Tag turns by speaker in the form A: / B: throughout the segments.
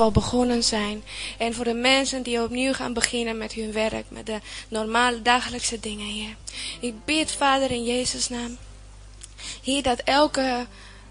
A: wel begonnen zijn. En voor de mensen die opnieuw gaan beginnen met hun werk, met de normale dagelijkse dingen, Heer. Ik bid, Vader, in Jezus' naam. Heer, dat elke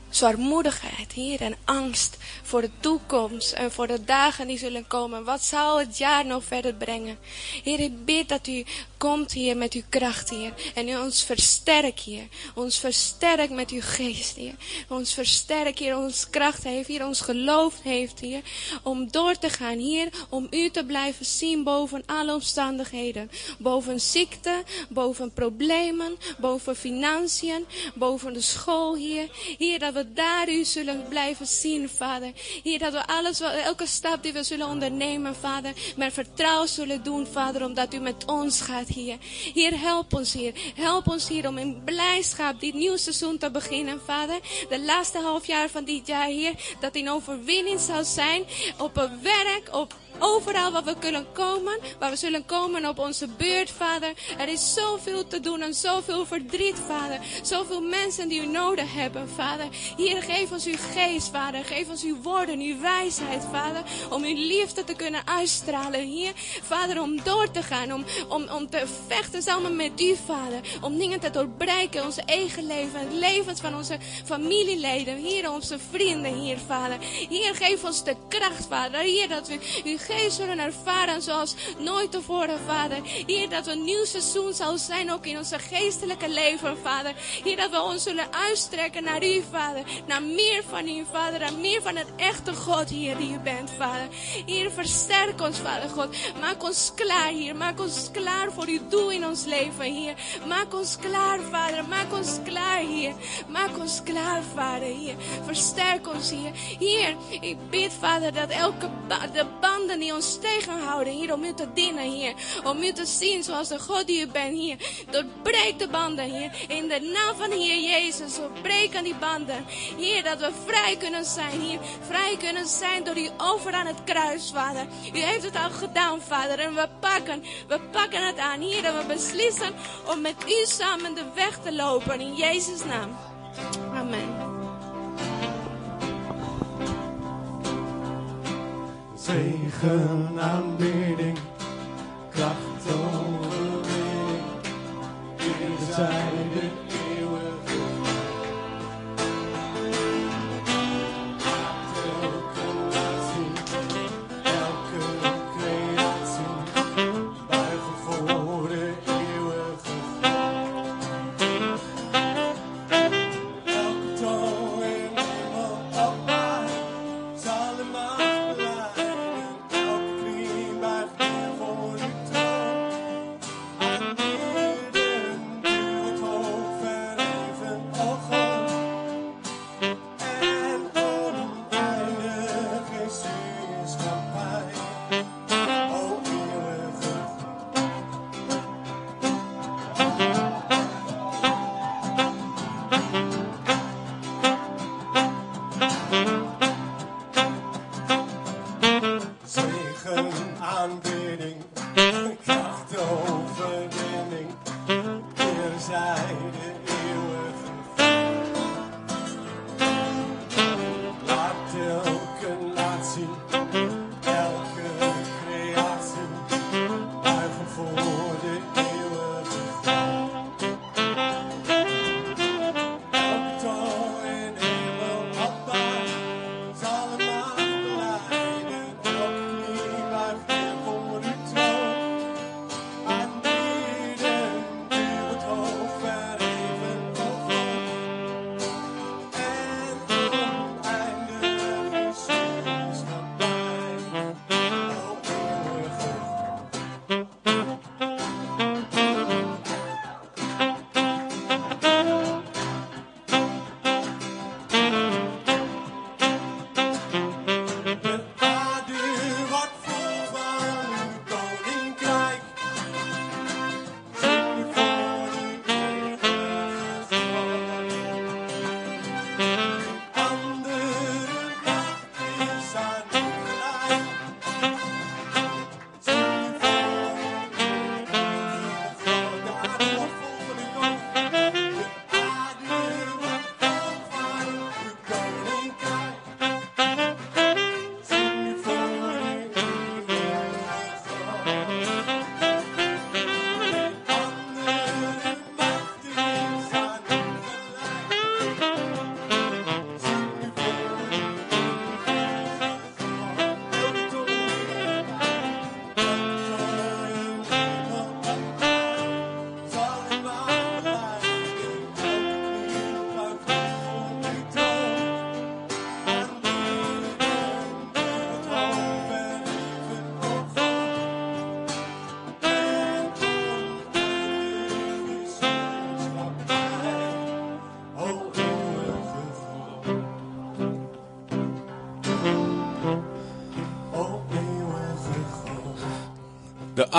A: zwaarmoedigheid, Heer, en angst voor de toekomst en voor de dagen die zullen komen. Wat zal het jaar nog verder brengen? Heer, ik bid dat u komt hier met uw kracht, Heer. En u ons versterkt, Heer. Ons versterkt met uw geest, Heer. Ons versterkt, Heer. Ons kracht heeft, Heer. Ons geloof heeft, Heer. Om door te gaan, Heer. Om u te blijven zien boven alle omstandigheden. Boven ziekte, boven problemen, boven financiën, boven de school, Heer. Heer, dat we daar u zullen blijven zien, Vader. Heer, dat we alles, elke stap die we zullen ondernemen, Vader, met vertrouwen zullen doen, Vader, omdat u met ons gaat, Heer. Heer, help ons, Heer. Help ons, Heer, om in blijdschap dit nieuwe seizoen te beginnen, Vader. De laatste half jaar van dit jaar, Heer, dat in overwinning zal zijn op het werk, op Overal waar we kunnen komen, waar we zullen komen op onze beurt, Vader. Er is zoveel te doen en zoveel verdriet, Vader. Zoveel mensen die u nodig hebben, Vader. Hier, geef ons uw geest, Vader. Geef ons uw woorden, uw wijsheid, Vader. Om uw liefde te kunnen uitstralen, hier. Vader, om door te gaan, om, om, om te vechten samen met u, Vader. Om dingen te doorbreken, onze eigen leven, het leven van onze familieleden. Hier, onze vrienden, hier, Vader. Hier, geef ons de kracht, Vader. Hier, dat we uw geest zullen ervaren zoals nooit tevoren, Vader. Hier dat we een nieuw seizoen zal zijn ook in onze geestelijke leven, Vader. Hier dat we ons zullen uitstrekken naar u, Vader. Naar meer van u, Vader. Naar meer van het echte God hier die u bent, Vader. Hier versterk ons, Vader God. Maak ons klaar hier. Maak ons klaar voor uw doel in ons leven, hier. Maak ons klaar, Vader. Maak ons klaar hier. Maak ons klaar, Vader, hier. Versterk ons hier. Hier, ik bid, Vader, dat elke de banden die ons tegenhouden, hier, om u te dienen, hier. Om u te zien zoals de God die u bent, hier. Doorbreek de banden, hier. In de naam van Heer Jezus, doorbreken die banden. Hier, dat we vrij kunnen zijn, hier. Vrij kunnen zijn door die over aan het kruis, Vader. U heeft het al gedaan, Vader. En we pakken, we pakken het aan, hier. En we beslissen om met u samen de weg te lopen. In Jezus' naam. Amen.
B: Zegen, aanbidding,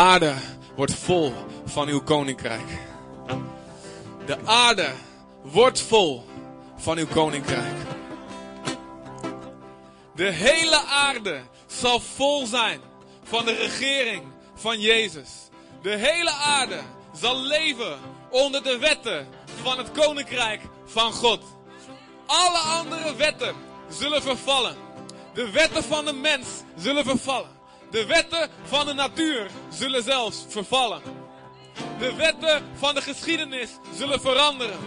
B: aarde wordt
C: vol van uw koninkrijk. De aarde wordt vol van uw koninkrijk. De hele aarde zal vol zijn van de regering van Jezus. De hele aarde zal leven onder de wetten van het koninkrijk van God. Alle andere wetten zullen vervallen. De wetten van de mens zullen vervallen. De wetten van de natuur zullen zelfs vervallen. De wetten van de geschiedenis zullen veranderen.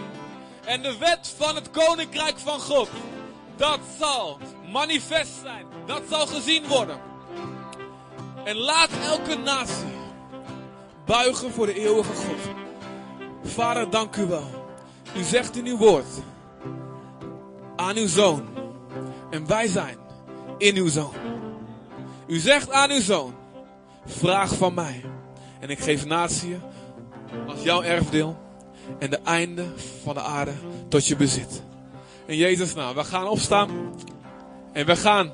C: En de wet van het koninkrijk van God, dat zal manifest zijn. Dat zal gezien worden. En laat elke natie buigen voor de eeuwige God. Vader, dank u wel. U zegt in uw woord aan uw zoon. En wij zijn in uw zoon. U zegt aan uw zoon: Vraag van mij. En ik geef natie als jouw erfdeel. En de einde van de aarde tot je bezit. In Jezus' naam. We gaan opstaan. En we gaan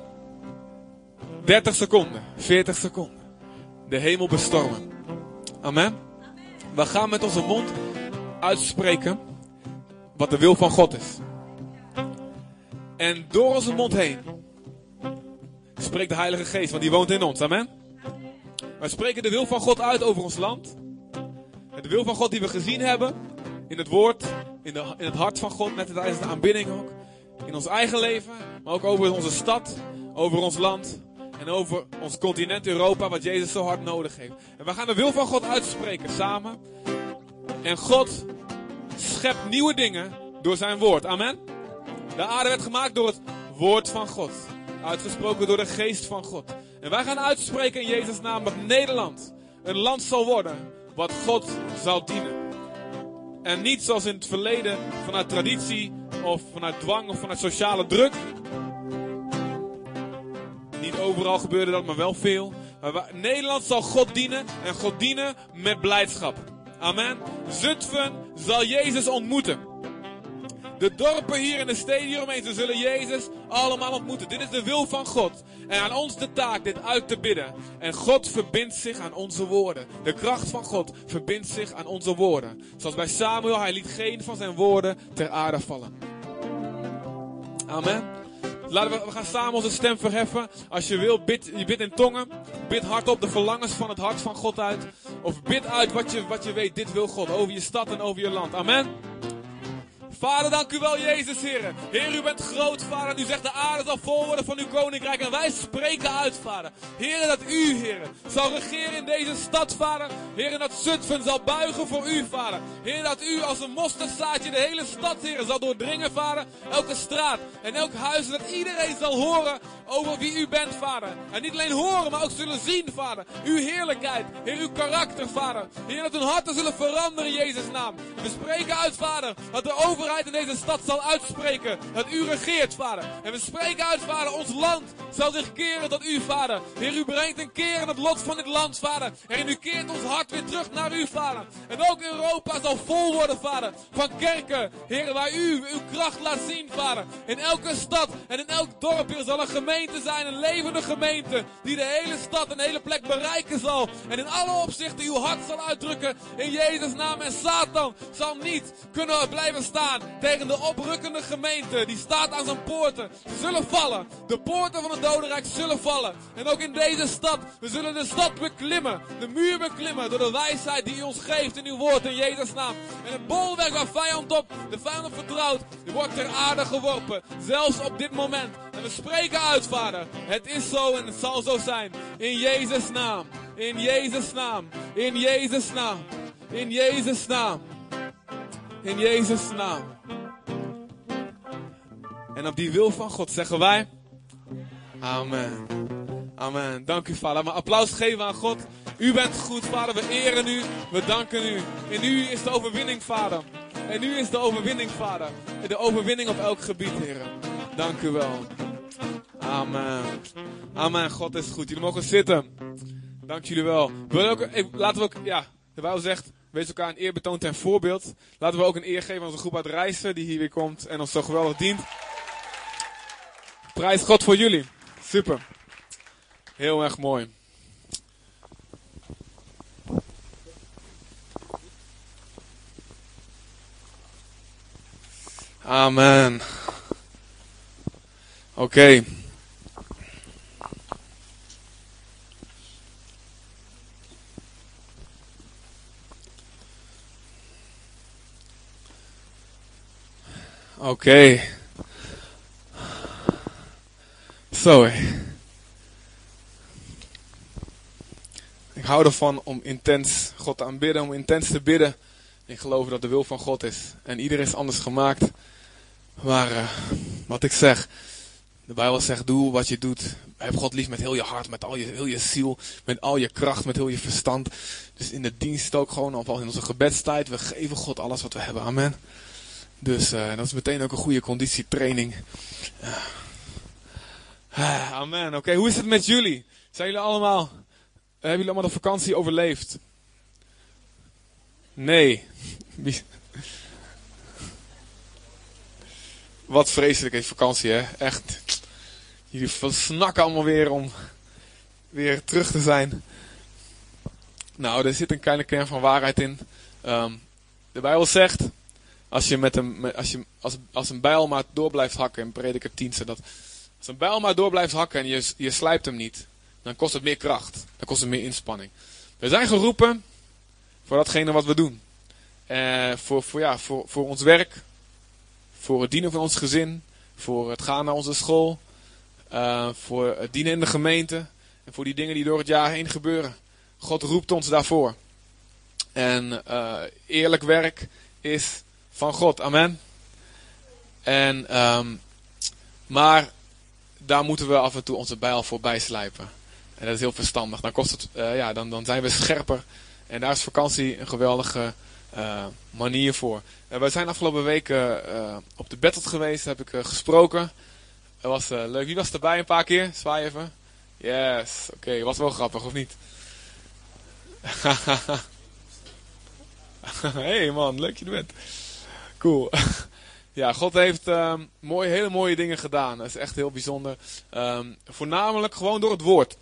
C: 30 seconden, 40 seconden. De hemel bestormen. Amen. We gaan met onze mond uitspreken wat de wil van God is. En door onze mond heen spreekt de Heilige Geest, want die woont in ons. Amen. Wij spreken de wil van God uit over ons land. De wil van God die we gezien hebben in het woord, in, de, in het hart van God, net tijdens de aanbidding ook. In ons eigen leven, maar ook over onze stad, over ons land en over ons continent Europa, wat Jezus zo hard nodig heeft. En we gaan de wil van God uitspreken samen. En God schept nieuwe dingen door zijn woord. Amen. De aarde werd gemaakt door het woord van God. Uitgesproken door de geest van God. En wij gaan uitspreken in Jezus' naam dat Nederland een land zal worden wat God zal dienen. En niet zoals in het verleden vanuit traditie of vanuit dwang of vanuit sociale druk. Niet overal gebeurde dat, maar wel veel. Maar Nederland zal God dienen en God dienen met blijdschap. Amen. Zutphen zal Jezus ontmoeten. De dorpen hier in de steden hieromheen, ze zullen Jezus allemaal ontmoeten. Dit is de wil van God. En aan ons de taak dit uit te bidden. En God verbindt zich aan onze woorden. De kracht van God verbindt zich aan onze woorden. Zoals bij Samuel, hij liet geen van zijn woorden ter aarde vallen. Amen. Laten we, we gaan samen onze stem verheffen. Als je wil, bid, je bidt in tongen. Bid hardop de verlangens van het hart van God uit. Of bid uit wat je, wat je weet. Dit wil God over je stad en over je land. Amen. Vader, dank u wel, Jezus, Heer. Heer, u bent groot, Vader. U zegt de aarde zal vol worden van uw koninkrijk. En wij spreken uit, Vader. Heer, dat u, Heer, zal regeren in deze stad, Vader. Heer, dat Zutphen zal buigen voor u, Vader. Heer, dat u als een mosterdzaadje de hele stad, Heer, zal doordringen, Vader. Elke straat en elk huis. Dat iedereen zal horen over wie u bent, Vader. En niet alleen horen, maar ook zullen zien, Vader. Uw heerlijkheid. Heer, uw karakter, Vader. Heer, dat hun harten zullen veranderen in Jezus' naam. We spreken uit, Vader, dat de overheid in deze stad zal uitspreken dat u regeert, Vader. En we spreken uit, Vader, ons land zal zich keren tot u, Vader. Heer, u brengt een keer in het lot van dit land, Vader. En u keert ons hart weer terug naar u, Vader. En ook Europa zal vol worden, Vader, van kerken, Heer, waar u uw kracht laat zien, Vader. In elke stad en in elk dorp, Heer, zal een gemeente zijn, een levende gemeente, die de hele stad en de hele plek bereiken zal. En in alle opzichten uw hart zal uitdrukken in Jezus' naam. En Satan zal niet kunnen blijven staan tegen de oprukkende gemeente. Die staat aan zijn poorten. Ze zullen vallen. De poorten van het dodenrijk zullen vallen. En ook in deze stad. We zullen de stad beklimmen. De muur beklimmen. Door de wijsheid die u ons geeft in uw woord. In Jezus' naam. En het bolwerk waar vijand op, de vijand vertrouwt. Die wordt ter aarde geworpen. Zelfs op dit moment. En we spreken uit, vader. Het is zo en het zal zo zijn. In Jezus' naam. In Jezus' naam. In Jezus' naam. In Jezus' naam. In Jezus' naam. En op die wil van God zeggen wij. Amen. Amen. Dank u, vader. Maar applaus geven aan God. U bent goed, vader. We eren u. We danken u. In u is de overwinning, vader. En u is de overwinning, vader. De overwinning op elk gebied, heren. Dank u wel. Amen. Amen. God is goed. Jullie mogen zitten. Dank jullie wel. Laten we ook, ja, de Bijbel zegt, wees elkaar een eer betoond en voorbeeld. Laten we ook een eer geven aan onze groep uit Reizen, die hier weer komt en ons zo geweldig dient. Prijs God voor jullie. Super. Heel erg mooi. Amen. Oké. Oké. Hé. Ik hou ervan om intens God te aanbidden, om intens te bidden. Ik geloof dat de wil van God is. En iedereen is anders gemaakt. Maar eh, wat ik zeg, de Bijbel zegt: doe wat je doet. Heb God lief met heel je hart, met al je, heel je ziel, met al je kracht, met heel je verstand. Dus in de dienst ook gewoon, of in onze gebedstijd, we geven God alles wat we hebben. Amen. Dus eh, dat is meteen ook een goede conditietraining. Ah, amen. Oké, hoe is het met jullie? Zijn jullie allemaal, hebben jullie allemaal de vakantie overleefd? Nee. Wat vreselijk is vakantie, hè? Echt. Jullie snakken allemaal weer om weer terug te zijn. Nou, er zit een kleine kern van waarheid in. Ehm, de Bijbel zegt, als je met een, als je, als, als een bijl maar door blijft hakken, in prediker 10 staat dat, als een bijl maar door blijft hakken en je, je slijpt hem niet, dan kost het meer kracht. Dan kost het meer inspanning. We zijn geroepen voor datgene wat we doen. Eh, voor, voor, ja, voor, voor ons werk, voor het dienen van ons gezin, voor het gaan naar onze school, eh, voor het dienen in de gemeente en voor die dingen die door het jaar heen gebeuren. God roept ons daarvoor. En eh, eerlijk werk is van God. Amen. En, ehm, maar daar moeten we af en toe onze bijl voorbij slijpen. En dat is heel verstandig. Dan, kost het, eh, ja, dan, dan zijn we scherper. En daar is vakantie een geweldige manier voor. We zijn afgelopen weken op de Battle geweest. Heb ik gesproken. Dat was eh, leuk. Wie was erbij een paar keer? Zwaai even. Yes. Oké, was wel grappig, of niet? hey man, leuk je er bent. Cool. Ja, God heeft ehm, mooie, hele mooie dingen gedaan. Dat is echt heel bijzonder. Ehm, voornamelijk gewoon door het woord.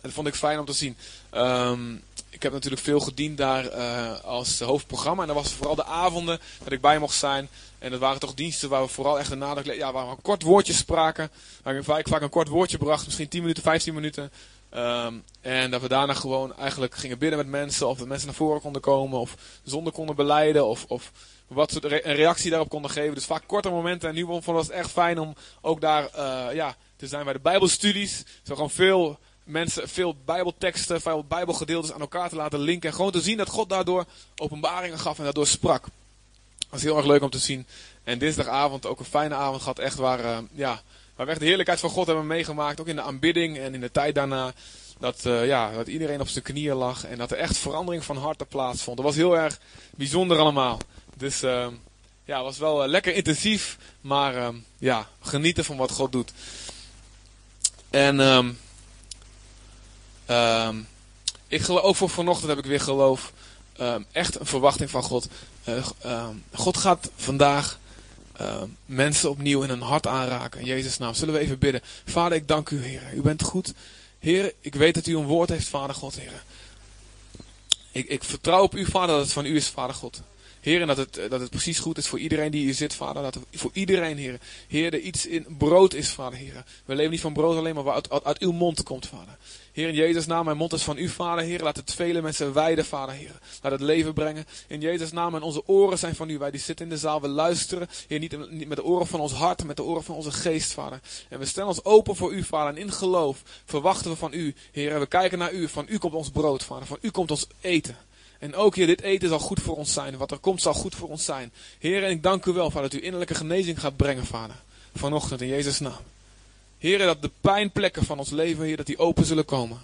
C: Dat vond ik fijn om te zien. Ehm, ik heb natuurlijk veel gediend daar eh, als hoofdprogramma. En dat was vooral de avonden dat ik bij mocht zijn. En dat waren toch diensten waar we vooral echt een nadruk. Ja, waar we een kort woordje spraken. Waar ik vaak, een kort woordje bracht. Misschien 10 minuten, 15 minuten. Ehm, en dat we daarna gewoon eigenlijk gingen bidden met mensen. Of dat mensen naar voren konden komen. Of zonde konden beleiden. Of, of wat re- een reactie daarop konden geven. Dus vaak korte momenten. En nu vond het echt fijn om ook daar eh, ja, te zijn bij de Bijbelstudies. Zo gewoon veel mensen, veel Bijbelteksten, veel Bijbelgedeeltes aan elkaar te laten linken. En gewoon te zien dat God daardoor openbaringen gaf en daardoor sprak. Dat was heel erg leuk om te zien. En dinsdagavond ook een fijne avond gehad. Echt waar, eh, ja, waar we echt de heerlijkheid van God hebben meegemaakt. Ook in de aanbidding en in de tijd daarna. Dat, eh, ja, dat iedereen op zijn knieën lag. En dat er echt verandering van harten plaatsvond. Dat was heel erg bijzonder allemaal. Dus eh, ja, het was wel eh, lekker intensief. Maar eh, ja, genieten van wat God doet. En ehm ehm, ik geloof, ook voor vanochtend heb ik weer geloof. ehm, echt een verwachting van God. Eh, ehm, God gaat vandaag mensen opnieuw in hun hart aanraken. In Jezus' naam. Zullen we even bidden. Vader, ik dank u, Heer. U bent goed. Heer, ik weet dat u een woord heeft, Vader God, Heer. Ik, ik vertrouw op u, Vader, dat het van u is, Vader God. Heer, en dat het, dat het precies goed is voor iedereen die hier zit, Vader. Dat voor iedereen, Heer. Heer, er iets in brood is, Vader, Heer. We leven niet van brood alleen, maar wat uit, uit, uw mond komt, Vader. Heer, in Jezus' naam, mijn mond is van u, Vader, Heer. Laat het vele mensen wijden, Vader, Heer. Laat het leven brengen. In Jezus' naam, en onze oren zijn van u. Wij die zitten in de zaal, we luisteren. Heer, niet, met de oren van ons hart, maar met de oren van onze geest, Vader. En we stellen ons open voor u, Vader. En in geloof verwachten we van u, Heer. En we kijken naar u. Van u komt ons brood, Vader. Van u komt ons eten. En ook, Heer, dit eten zal goed voor ons zijn. Wat er komt zal goed voor ons zijn. Heer, en ik dank u wel, Vader, dat u innerlijke genezing gaat brengen, Vader. Vanochtend in Jezus' naam. Heer, dat de pijnplekken van ons leven, Heer, dat die open zullen komen.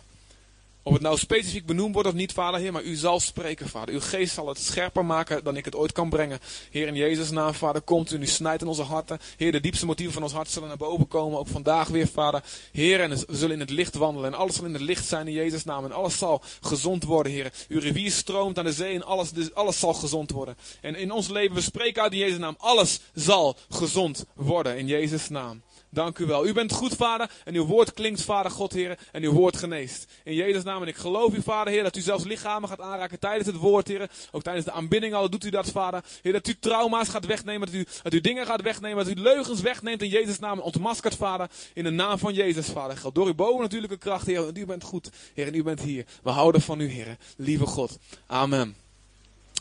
C: Of het nou specifiek benoemd wordt of niet, Vader, Heer, maar u zal spreken, Vader. Uw geest zal het scherper maken dan ik het ooit kan brengen. Heer, in Jezus' naam, Vader, komt u en u snijdt in onze harten. Heer, de diepste motieven van ons hart zullen naar boven komen, ook vandaag weer, Vader. Heer, en we zullen in het licht wandelen en alles zal in het licht zijn in Jezus' naam. En alles zal gezond worden, Heer. Uw rivier stroomt aan de zee en alles, dus alles zal gezond worden. En in ons leven, we spreken uit in Jezus' naam, alles zal gezond worden in Jezus' naam. Dank u wel. U bent goed, Vader. En uw woord klinkt, Vader God, Heer. En uw woord geneest. In Jezus' naam. En ik geloof u, Vader, Heer, dat u zelfs lichamen gaat aanraken tijdens het woord, Heer. Ook tijdens de aanbidding al doet u dat, Vader. Heer, dat u trauma's gaat wegnemen. Dat u, dat u dingen gaat wegnemen. Dat u leugens wegneemt in Jezus' naam. En ontmaskert, Vader. In de naam van Jezus, Vader. Geldt door uw bovennatuurlijke kracht, Heer. Want u bent goed, Heer. En u bent hier. We houden van u, Heer. Lieve God. Amen.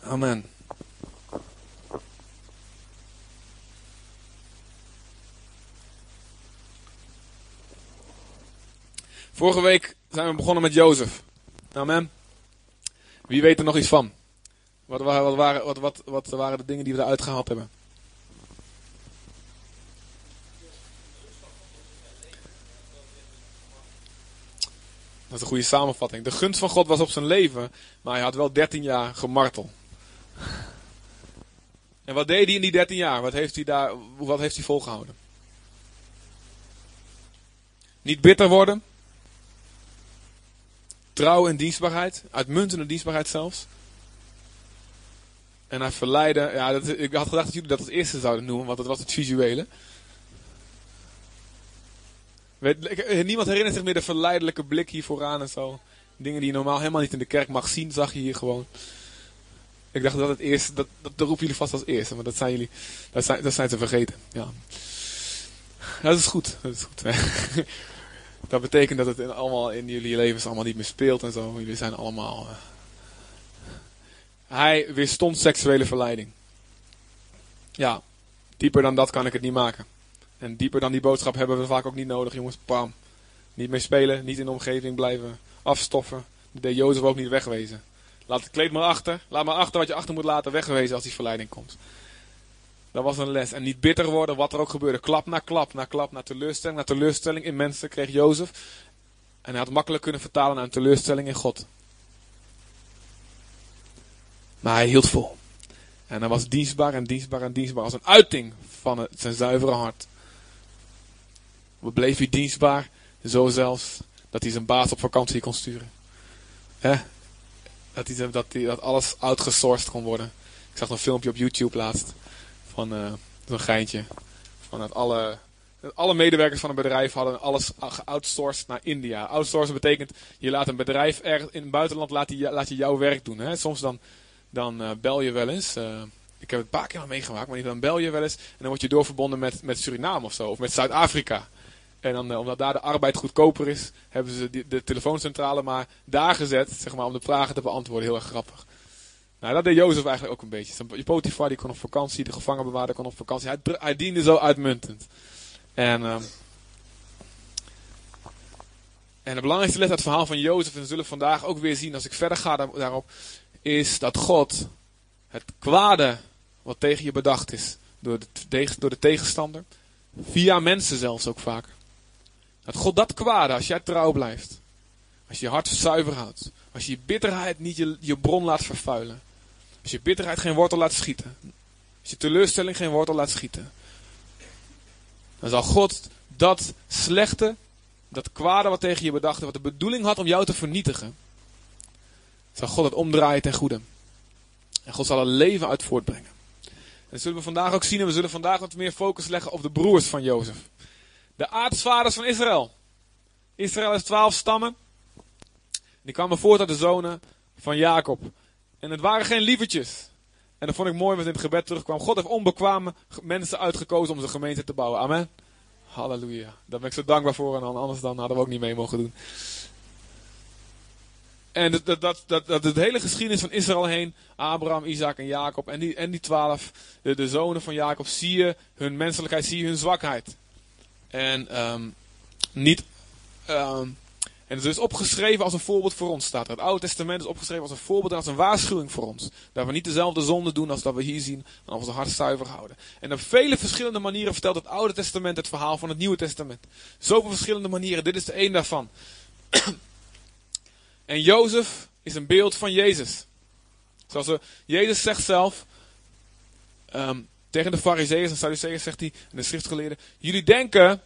C: Amen. Vorige week zijn we begonnen met Jozef. Amen. Wie weet er nog iets van? Wat waren, wat, waren, wat, wat, wat waren de dingen die we eruit gehaald hebben? Dat is een goede samenvatting. De gunst van God was op zijn leven, maar hij had wel 13 jaar gemartel. En wat deed hij in die 13 jaar? Wat heeft hij, daar, wat heeft hij volgehouden? Niet bitter worden. Trouw en dienstbaarheid. Uitmuntende dienstbaarheid zelfs. En hij verleidde. Ja, dat, ik had gedacht dat jullie dat als eerste zouden noemen, want dat was het visuele. Ik- niemand herinnert zich meer de verleidelijke blik hier vooraan en zo. Dingen die je normaal helemaal niet in de kerk mag zien, zag je hier gewoon. Ik dacht dat het eerste, dat, dat, roepen jullie vast als eerste, maar dat zijn jullie, dat zijn, dat zijn ze vergeten. Ja. Dat is goed, dat is goed. dat betekent dat het in, allemaal in jullie levens allemaal niet meer speelt en zo. Jullie zijn allemaal. eh. Hij weerstond seksuele verleiding. Ja, dieper dan dat kan ik het niet maken. En dieper dan die boodschap hebben we vaak ook niet nodig, jongens. Pam. Niet mee spelen, niet in de omgeving blijven afstoffen. Dat deed Jozef ook niet wegwezen. Laat het kleed maar achter. Laat maar achter wat je achter moet laten wegwezen als die verleiding komt. Dat was een les. En niet bitter worden, wat er ook gebeurde. Klap na klap na klap, na teleurstelling na teleurstelling in mensen kreeg Jozef. En hij had makkelijk kunnen vertalen naar een teleurstelling in God. Maar hij hield vol. En hij was dienstbaar en dienstbaar en dienstbaar als een uiting van zijn zuivere hart. We bleef hij dienstbaar, zo zelfs dat hij zijn baas op vakantie kon sturen. Hè? Dat, dat, hij, dat alles outgesourced kon worden. Ik zag een filmpje op YouTube laatst van eh, zo'n geintje. Van dat alle, alle medewerkers van een bedrijf hadden alles geoutsourced naar India. Outsourcen betekent je laat een bedrijf ergens in het buitenland laat, die, laat je jouw werk doen. Hè? Soms dan, dan eh, bel je wel eens. eh, ik heb het een paar keer al meegemaakt, maar dan bel je wel eens en dan word je doorverbonden met, met Suriname of zo, of met Zuid-Afrika. En dan, omdat daar de arbeid goedkoper is, hebben ze de telefooncentrale maar daar gezet, zeg maar, om de vragen te beantwoorden. Heel erg grappig. Nou, dat deed Jozef eigenlijk ook een beetje. Zijn- Potifar die kon op vakantie, de gevangenbewaarder kon op vakantie. Hij, hij diende zo uitmuntend. En, ehm, en de belangrijkste les uit het verhaal van Jozef, en dat zullen we vandaag ook weer zien als ik verder ga daar- daarop, is dat God het kwade wat tegen je bedacht is, door de, door de tegenstander, via mensen zelfs ook vaak. Dat God dat kwade, als jij trouw blijft, als je je hart zuiver houdt, als je je bitterheid niet je, je bron laat vervuilen, als je bitterheid geen wortel laat schieten, als je teleurstelling geen wortel laat schieten, dan zal God dat slechte, dat kwade wat tegen je bedacht, wat de bedoeling had om jou te vernietigen, zal God het omdraaien ten goede. En God zal er leven uit voortbrengen. En dat zullen we vandaag ook zien. En we zullen vandaag wat meer focus leggen op de broers van Jozef. De aartsvaders van Israël. Israël is twaalf stammen. Die kwamen voort uit de zonen van Jacob. En het waren geen lievertjes. En dat vond ik mooi, wat in het gebed terugkwam. God heeft onbekwame mensen uitgekozen om zijn gemeente te bouwen. Amen. Halleluja. Daar ben ik zo dankbaar voor. En anders dan hadden we ook niet mee mogen doen. En dat, dat, dat, dat, het hele geschiedenis van Israël heen, Abraham, Isaac en Jacob en die, en die twaalf, de, de zonen van Jacob, zie je hun menselijkheid, zie je hun zwakheid. En ehm, niet, ehm, en het is opgeschreven als een voorbeeld voor ons, staat er. Het Oude Testament is opgeschreven als een voorbeeld en als een waarschuwing voor ons. Dat we niet dezelfde zonde doen als dat we hier zien, maar onze hart zuiver houden. En op vele verschillende manieren vertelt het Oude Testament het verhaal van het Nieuwe Testament. Zoveel verschillende manieren, dit is de één daarvan. En Jozef is een beeld van Jezus. Zoals we, Jezus zegt zelf ehm, tegen de fariseeërs en Sadduceeërs zegt hij, en de schriftgeleerden, jullie denken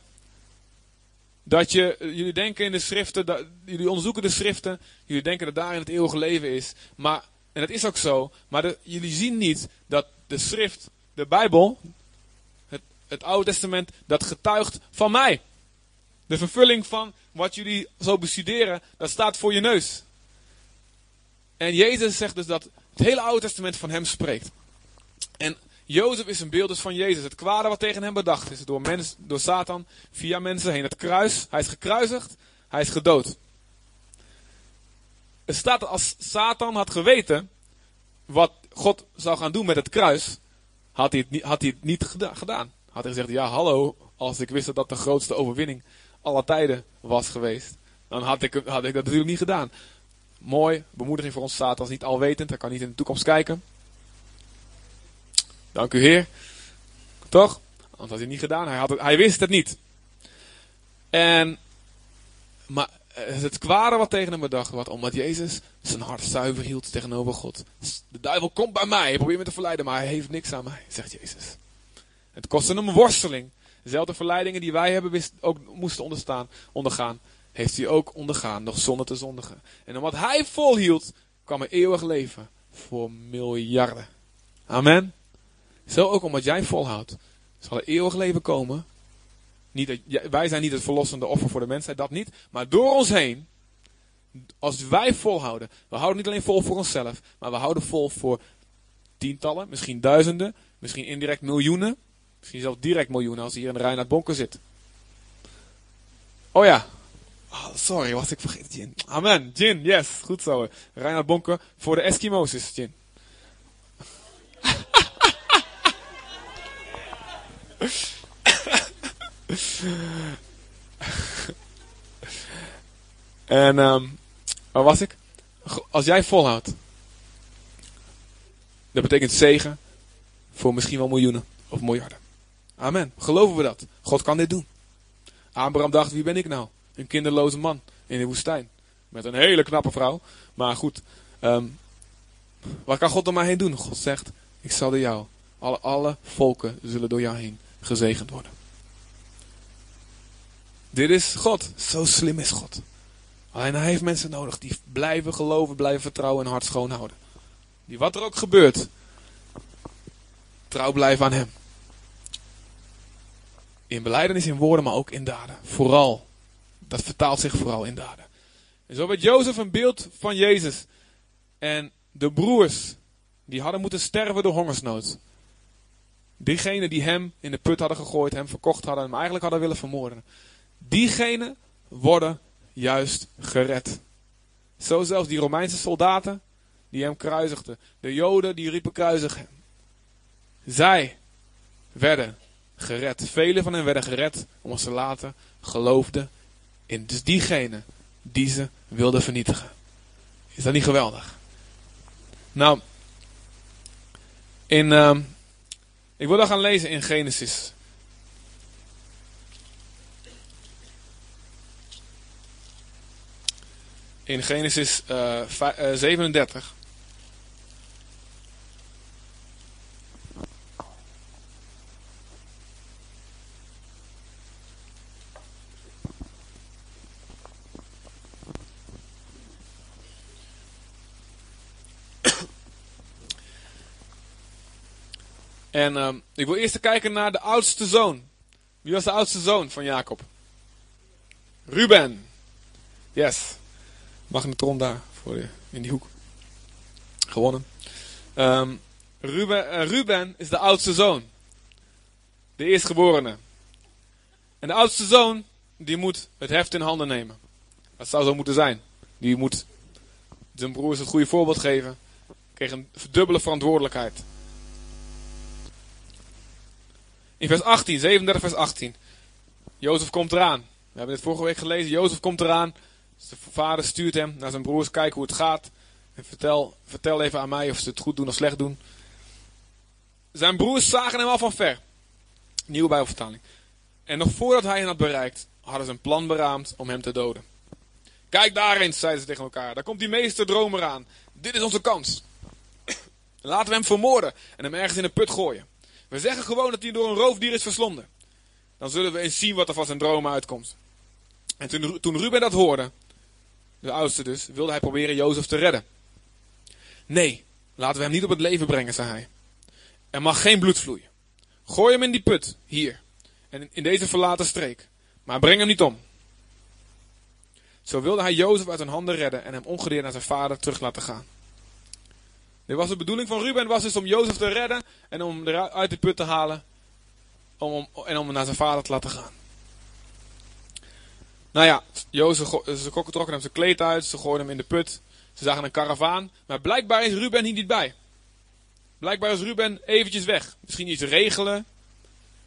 C: dat je, eh, jullie denken in de schriften, dat, jullie onderzoeken de schriften, jullie denken dat daarin het eeuwige leven is. Maar, en dat is ook zo, maar jullie zien niet dat de schrift, de Bijbel, het het Oude Testament, dat getuigt van mij. De vervulling van wat jullie zo bestuderen, dat staat voor je neus. En Jezus zegt dus dat het hele Oude Testament van hem spreekt. En Jozef is een beeld dus van Jezus. Het kwade wat tegen hem bedacht is door, mens, door Satan via mensen heen. Het kruis, hij is gekruisigd, hij is gedood. Het staat als Satan had geweten wat God zou gaan doen met het kruis, had hij het niet, had hij het niet geda- gedaan. Had hij gezegd, ja hallo, als ik wist dat dat de grootste overwinning aller tijden was geweest, dan had ik, had ik dat natuurlijk niet gedaan. Mooi, bemoediging voor ons Satan is niet alwetend, hij kan niet in de toekomst kijken. Dank u Heer. Toch? Anders had hij niet gedaan, hij, had hij wist het niet. En, maar eh, het kwade wat tegen hem bedacht werd, omdat Jezus zijn hart zuiver hield tegenover God. De duivel komt bij mij, hij probeert me te verleiden, maar hij heeft niks aan mij, zegt Jezus. Het kostte hem een worsteling. Dezelfde verleidingen die wij hebben ook moesten onderstaan, ondergaan, heeft hij ook ondergaan, nog zonder te zondigen. En omdat hij volhield, kwam er eeuwig leven voor miljarden. Amen. Zo ook omdat jij volhoudt, zal er eeuwig leven komen. Niet dat, wij zijn niet het verlossende offer voor de mensheid, dat niet. Maar door ons heen, als wij volhouden, we houden niet alleen vol voor onszelf, maar we houden vol voor tientallen, misschien duizenden, misschien indirect miljoenen, misschien zelfs direct miljoenen als hier in de Reinhard Bonker zit. Oh ja. Oh, sorry, was ik vergeten, Jin. Amen. Jin, yes. Goed zo. Reinhard Bonker voor de Eskimo's is Jin. En, ehm waar was ik? Als jij volhoudt, dat betekent zegen voor misschien wel miljoenen of miljarden. Amen. Geloven we dat? God kan dit doen. Abraham dacht, wie ben ik nou? Een kinderloze man in de woestijn. Met een hele knappe vrouw. Maar goed, ehm, wat kan God er maar heen doen? God zegt, ik zal door jou, alle, alle volken zullen door jou heen gezegend worden. Dit is God. Zo slim is God. Alleen hij heeft mensen nodig die blijven geloven, blijven vertrouwen en hart schoon houden. Die wat er ook gebeurt, trouw blijven aan hem. In beleidenis, in woorden, maar ook in daden. Vooral. Dat vertaalt zich vooral in daden. En zo werd Jozef een beeld van Jezus. En de broers, die hadden moeten sterven door hongersnood. Diegenen die hem in de put hadden gegooid, hem verkocht hadden, hem eigenlijk hadden willen vermoorden. Diegenen worden juist gered. Zo zelfs die Romeinse soldaten die hem kruisigden. De Joden die riepen kruisig hem. Zij werden gered. Velen van hen werden gered omdat ze later geloofden in dus diegene die ze wilden vernietigen. Is dat niet geweldig? Nou, in, ehm, ik wil dat gaan lezen in Genesis. In Genesis eh, vij- eh, 37. En ehm, ik wil eerst kijken naar de oudste zoon. Wie was de oudste zoon van Jacob? Ruben. Yes. Magnetron daar voor de, in die hoek. Gewonnen. Ehm, Ruben, eh, Ruben is de oudste zoon. De eerstgeborene. En de oudste zoon, die moet het heft in handen nemen. Dat zou zo moeten zijn. Die moet zijn broers het goede voorbeeld geven. Kreeg een dubbele verantwoordelijkheid. In vers 18, 37 vers 18. Jozef komt eraan. We hebben dit vorige week gelezen. Jozef komt eraan. Zijn vader stuurt hem naar zijn broers. Kijk hoe het gaat. En vertel, vertel even aan mij of ze het goed doen of slecht doen. Zijn broers zagen hem al van ver. Nieuwe Bijbelvertaling. En nog voordat hij hen had bereikt, hadden ze een plan beraamd om hem te doden. Kijk daar eens, zeiden ze tegen elkaar. Daar komt die meester dromer aan. Dit is onze kans. Laten we hem vermoorden en hem ergens in een put gooien. We zeggen gewoon dat hij door een roofdier is verslonden. Dan zullen we eens zien wat er van zijn dromen uitkomt. En toen, toen Ruben dat hoorde, de oudste dus, wilde hij proberen Jozef te redden. Nee, laten we hem niet op het leven brengen, zei hij. Er mag geen bloed vloeien. Gooi hem in die put, hier. En in- deze verlaten streek. Maar breng hem niet om. Zo wilde hij Jozef uit hun handen redden en hem ongedeerd naar zijn vader terug laten gaan. Dit was de bedoeling van Ruben, was dus om Jozef te redden en om hem uit de put te halen. Om, en om hem naar zijn vader te laten gaan. Nou ja, Jozef, ze ko- trokken hem zijn kleed uit, ze gooiden hem in de put. Ze zagen een karavaan, maar blijkbaar is Ruben hier niet bij. Blijkbaar is Ruben eventjes weg. Misschien iets regelen.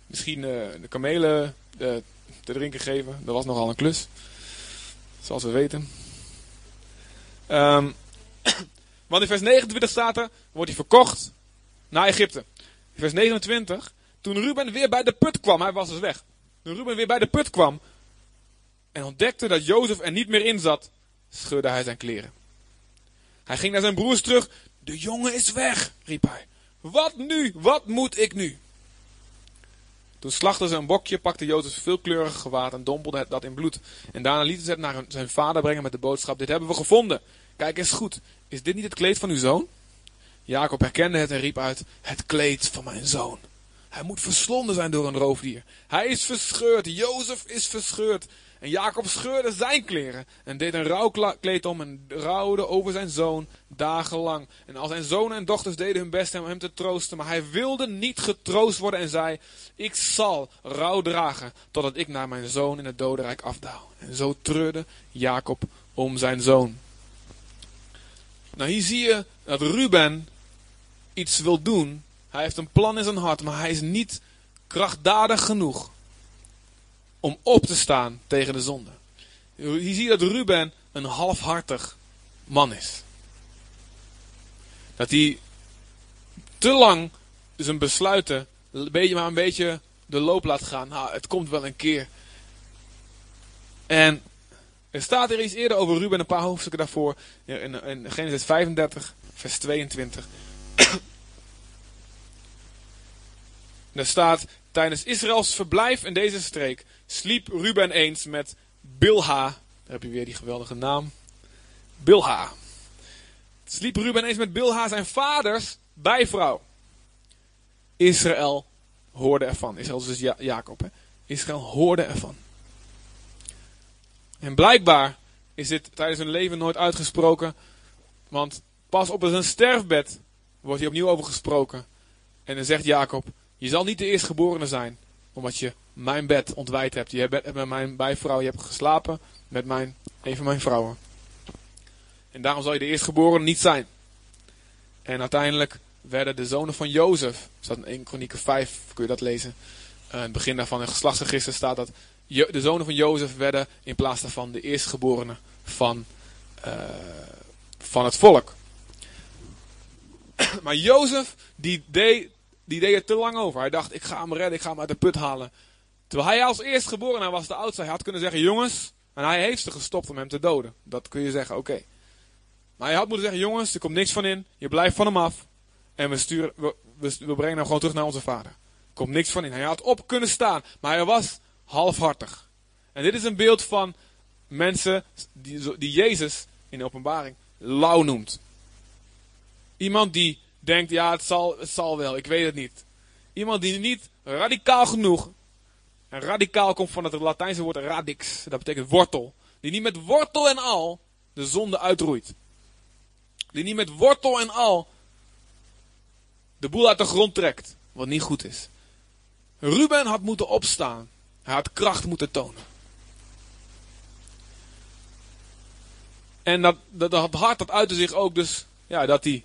C: Misschien eh, de kamelen eh, te drinken geven. Dat was nogal een klus. Zoals we weten. Ehm, want in vers 29 staat er, wordt hij verkocht naar Egypte. In vers 29, toen Ruben weer bij de put kwam, hij was dus weg. Toen Ruben weer bij de put kwam en ontdekte dat Jozef er niet meer in zat, scheurde hij zijn kleren. Hij ging naar zijn broers terug. De jongen is weg, riep hij. Wat nu? Wat moet ik nu? Toen slachtten ze een bokje, pakte Jozef veelkleurig gewaad en dompelde het dat in bloed. En daarna lieten ze het naar zijn vader brengen met de boodschap: Dit hebben we gevonden. Kijk eens goed. Is dit niet het kleed van uw zoon? Jacob herkende het en riep uit: Het kleed van mijn zoon. Hij moet verslonden zijn door een roofdier. Hij is verscheurd. Jozef is verscheurd. En Jacob scheurde zijn kleren en deed een rouwkleed om en rouwde over zijn zoon dagenlang. En al zijn zonen en dochters deden hun best om hem te troosten, maar hij wilde niet getroost worden en zei, ik zal rouw dragen totdat ik naar mijn zoon in het dodenrijk afdaal. En zo treurde Jacob om zijn zoon. Nou, hier zie je dat Ruben iets wil doen. Hij heeft een plan in zijn hart, maar hij is niet krachtdadig genoeg om op te staan tegen de zonde. Hier zie je dat Ruben een halfhartig man is. Dat hij te lang zijn besluiten een beetje, maar een beetje de loop laat gaan. Nou, het komt wel een keer. En er staat er iets eerder over Ruben, een paar hoofdstukken daarvoor. In, in Genesis 35, vers 22. Er staat, tijdens Israëls verblijf in deze streek sliep Ruben eens met Bilha. Daar heb je weer die geweldige naam. Bilha. Sliep Ruben eens met Bilha, zijn vaders bijvrouw. Israël hoorde ervan. Israël is dus ja Jacob. Hè? Israël hoorde ervan. En blijkbaar is dit tijdens hun leven nooit uitgesproken. Want pas op zijn sterfbed wordt hier opnieuw over gesproken. En dan zegt Jacob, je zal niet de eerstgeborene zijn, omdat je mijn bed ontwijd hebt. Je hebt met mijn bijvrouw, je hebt geslapen met mijn, een van mijn vrouwen. En daarom zal je de eerstgeborene niet zijn. En uiteindelijk werden de zonen van Jozef, staat in 1 Kronieken 5, kun je dat lezen. Uh, het begin daarvan in geslachtsregister staat dat de zonen van Jozef werden in plaats daarvan de eerstgeborenen van, uh, van het volk. maar Jozef, die deed, die deed er te lang over. Hij dacht, ik ga hem redden, ik ga hem uit de put halen. Terwijl hij als eerstgeborene was de oudste, hij had kunnen zeggen, jongens, en hij heeft ze gestopt om hem te doden. Dat kun je zeggen, oké. Maar hij had moeten zeggen, jongens, er komt niks van in, je blijft van hem af. En we, sturen, we, we, we brengen hem gewoon terug naar onze vader. Er komt niks van in. Hij had op kunnen staan, maar hij was halfhartig. En dit is een beeld van mensen die, die Jezus in de openbaring lauw noemt. Iemand die denkt, ja, het zal, het zal wel, ik weet het niet. Iemand die niet radicaal genoeg, en radicaal komt van het Latijnse woord radix, dat betekent wortel. Die niet met wortel en al de zonde uitroeit. Die niet met wortel en al de boel uit de grond trekt, wat niet goed is. Ruben had moeten opstaan. Hij had kracht moeten tonen. En dat, dat, dat hart dat uitte zich ook dus, ja, dat hij,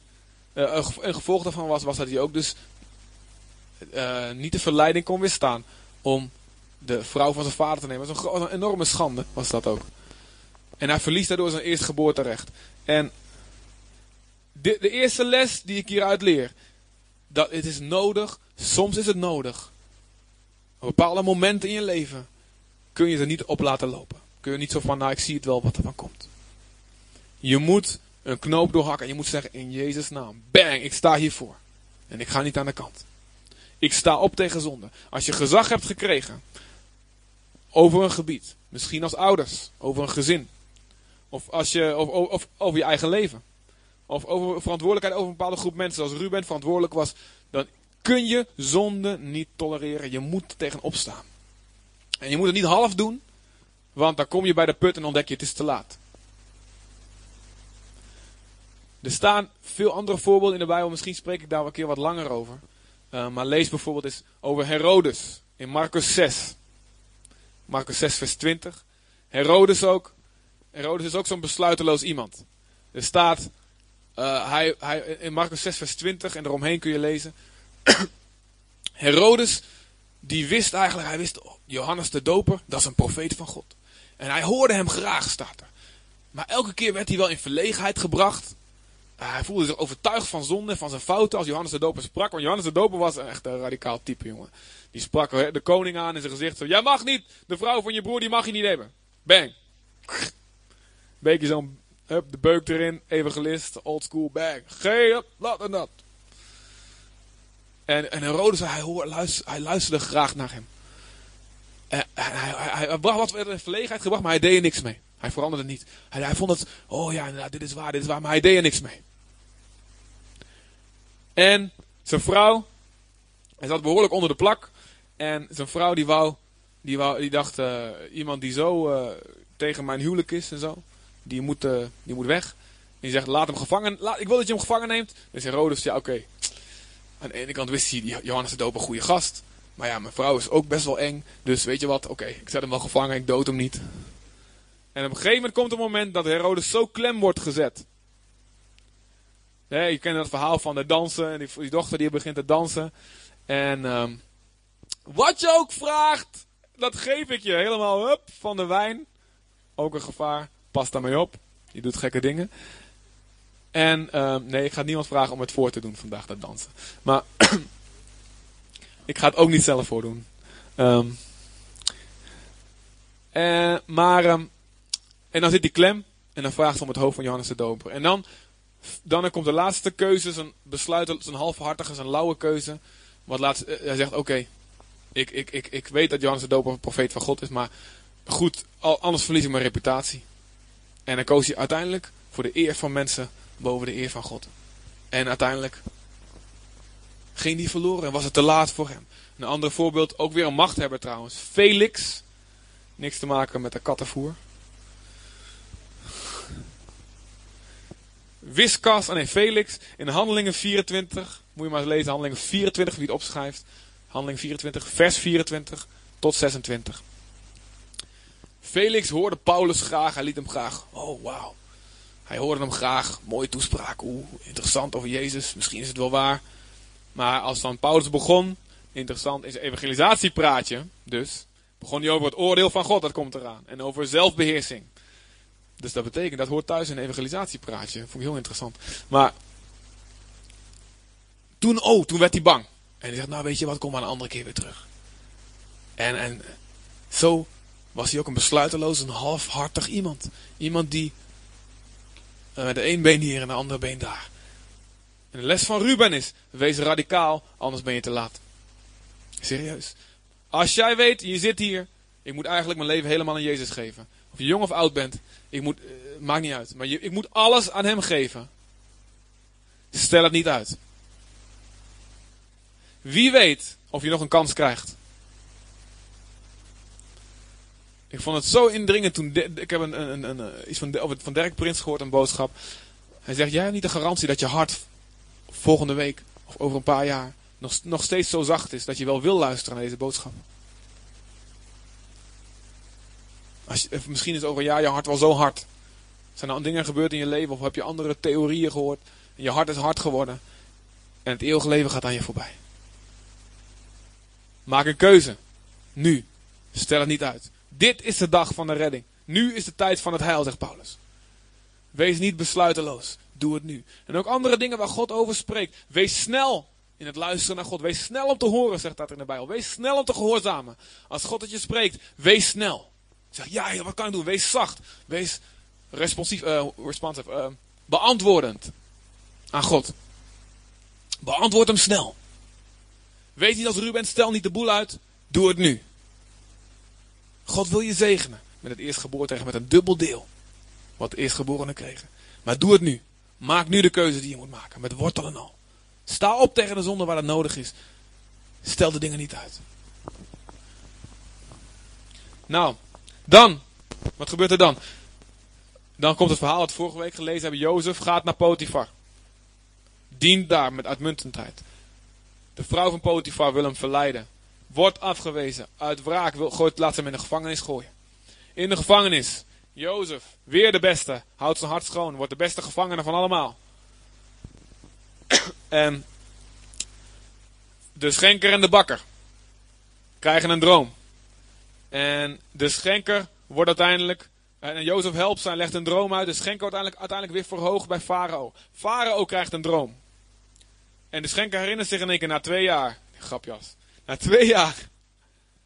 C: uh, een gevolg daarvan was, was dat hij ook dus uh, niet de verleiding kon weerstaan om de vrouw van zijn vader te nemen. Dat was een, een enorme schande, was dat ook. En hij verliest daardoor zijn eerstgeboorterecht. En de, de eerste les die ik hieruit leer, dat het is nodig, soms is het nodig. Op bepaalde momenten in je leven kun je er niet op laten lopen. Kun je niet zo van, nou ik zie het wel wat er van komt. Je moet een knoop doorhakken en je moet zeggen in Jezus naam, bang, ik sta hiervoor. En ik ga niet aan de kant. Ik sta op tegen zonde. Als je gezag hebt gekregen over een gebied, misschien als ouders, over een gezin, of, als je, of, of, of over je eigen leven, of over verantwoordelijkheid over een bepaalde groep mensen, zoals Ruben verantwoordelijk was, dan kun je zonde niet tolereren. Je moet er tegen opstaan. En je moet het niet half doen, want dan kom je bij de put en ontdek je het is te laat. Er staan veel andere voorbeelden in de Bijbel. Misschien spreek ik daar wel een keer wat langer over. Uh, maar lees bijvoorbeeld eens over Herodes in Marcus 6. Marcus 6, vers 20. Herodes ook. Herodes is ook zo'n besluiteloos iemand. Er staat uh, hij, hij, in Marcus 6, vers 20 en eromheen kun je lezen. Herodes, die wist eigenlijk, hij wist, oh, Johannes de Doper, dat is een profeet van God. En hij hoorde hem graag, staat er. Maar elke keer werd hij wel in verlegenheid gebracht. Uh, hij voelde zich overtuigd van zonde, van zijn fouten als Johannes de Doper sprak. Want Johannes de Doper was echt een radicaal type, jongen. Die sprak de koning aan in zijn gezicht. Zo, jij mag niet, de vrouw van je broer, die mag je niet hebben. Bang. Beetje zo'n Hup, de beuk erin, evangelist, old school bag. Geen, laat dat. En, en Herodes, hij, hij luisterde graag naar hem. Hij, hij, bracht wat in verlegenheid gebracht, maar hij deed er niks mee. Hij veranderde niet. Hij, hij vond het, oh ja, dit is waar, dit is waar, maar hij deed er niks mee. En zijn vrouw, hij zat behoorlijk onder de plak. En zijn vrouw die wou, die, wou, die dacht, uh, iemand die zo uh, tegen mijn huwelijk is en zo die moet, uh, die moet weg. En die zegt, laat hem gevangen, ik wil dat je hem gevangen neemt. Dan zegt Herodes, ja oké. Aan de ene kant wist hij, Johannes de Doper een goede gast. Maar ja, mijn vrouw is ook best wel eng. Dus weet je wat, oké, ik zet hem wel gevangen, ik dood hem niet. En op een gegeven moment komt een moment dat Herodes zo klem wordt gezet. Je kent dat verhaal van de dansen. En die, dochter die begint te dansen. En um, wat je ook vraagt, dat geef ik je. Helemaal hup, van de wijn. Ook een gevaar. Pas daarmee op. Je doet gekke dingen. En uh, nee, ik ga niemand vragen om het voor te doen vandaag, dat dansen. Maar ik ga het ook niet zelf voordoen. Um, uh, maar, um, en dan zit die klem. En dan vraagt ze om het hoofd van Johannes de Doper. En dan, dan komt de laatste keuze, zijn besluit, zijn halfhartige, zijn lauwe keuze. Wat laatst, uh, hij zegt, oké, ik, ik, ik, ik weet dat Johannes de Doper een profeet van God is, maar goed, anders verlies ik mijn reputatie. En dan koos hij uiteindelijk voor de eer van mensen boven de eer van God. En uiteindelijk ging hij verloren en was het te laat voor hem. Een ander voorbeeld, ook weer een machthebber trouwens. Felix. Niks te maken met de kattenvoer. Wiskas, oh nee, Felix in Handelingen 24. Moet je maar eens lezen, Handelingen 24, wie het opschrijft. Handeling 24, vers 24 tot 26. Felix hoorde Paulus graag, hij liet hem graag. Oh, wauw. Hij hoorde hem graag. Mooie toespraak. Oeh, interessant over Jezus. Misschien is het wel waar. Maar als dan Paulus begon, interessant, is evangelisatiepraatje. Dus begon hij over het oordeel van God, dat komt eraan. En over zelfbeheersing. Dus dat betekent, dat hoort thuis in een evangelisatiepraatje. Vond ik heel interessant. Maar toen, oh, toen werd hij bang. En hij zegt, nou weet je wat, kom maar een andere keer weer terug. En, en zo was hij ook een besluiteloos, een halfhartig iemand. Iemand die met de een been hier en de andere been daar. En de les van Ruben is, wees radicaal, anders ben je te laat. Serieus. Als jij weet, je zit hier, ik moet eigenlijk mijn leven helemaal aan Jezus geven. Of je jong of oud bent, ik moet, uh, maakt niet uit. Maar je, ik moet alles aan hem geven. Stel het niet uit. Wie weet of je nog een kans krijgt. Ik vond het zo indringend toen. ik heb een, een, een, een, iets van, van Dirk Prins gehoord, een boodschap. Hij zegt: Jij hebt niet de garantie dat je hart volgende week of over een paar jaar nog, nog steeds zo zacht is dat je wel wil luisteren naar deze boodschap. Als je, misschien is over een jaar je hart wel zo hard. Zijn er dingen gebeurd in je leven of heb je andere theorieën gehoord en je hart is hard geworden en het eeuwige leven gaat aan je voorbij. Maak een keuze. Nu. Stel het niet uit. Dit is de dag van de redding. Nu is de tijd van het heil, zegt Paulus. Wees niet besluiteloos. Doe het nu. En ook andere dingen waar God over spreekt. Wees snel in het luisteren naar God. Wees snel om te horen, zegt dat in de Bijbel. Wees snel om te gehoorzamen. Als God het je spreekt, wees snel. Zeg, ja, wat kan ik doen? Wees zacht. Wees responsief, uh, responsive, uh, beantwoordend aan God. Beantwoord hem snel. Weet niet als Ruben, stel niet de boel uit. Doe het nu. God wil je zegenen met het eerstgeboren met een dubbel deel. Wat de eerstgeborenen kregen. Maar doe het nu. Maak nu de keuze die je moet maken. Met wortel en al. Sta op tegen de zonde waar het nodig is. Stel de dingen niet uit. Nou, dan. Wat gebeurt er dan? Dan komt het verhaal dat we vorige week gelezen hebben. Jozef gaat naar Potifar. Dient daar met uitmuntendheid. De vrouw van Potifar wil hem verleiden. Wordt afgewezen. Uit wraak wil, gooit, laat hem in de gevangenis gooien. In de gevangenis. Jozef, weer de beste. Houdt zijn hart schoon. Wordt de beste gevangene van allemaal. en de schenker en de bakker krijgen een droom. En de schenker wordt uiteindelijk. En Jozef helpt ze en legt een droom uit. De schenker wordt uiteindelijk, uiteindelijk weer verhoogd bij Farao. Farao krijgt een droom. En de schenker herinnert zich in één keer na twee jaar. Grapjas. Na twee jaar.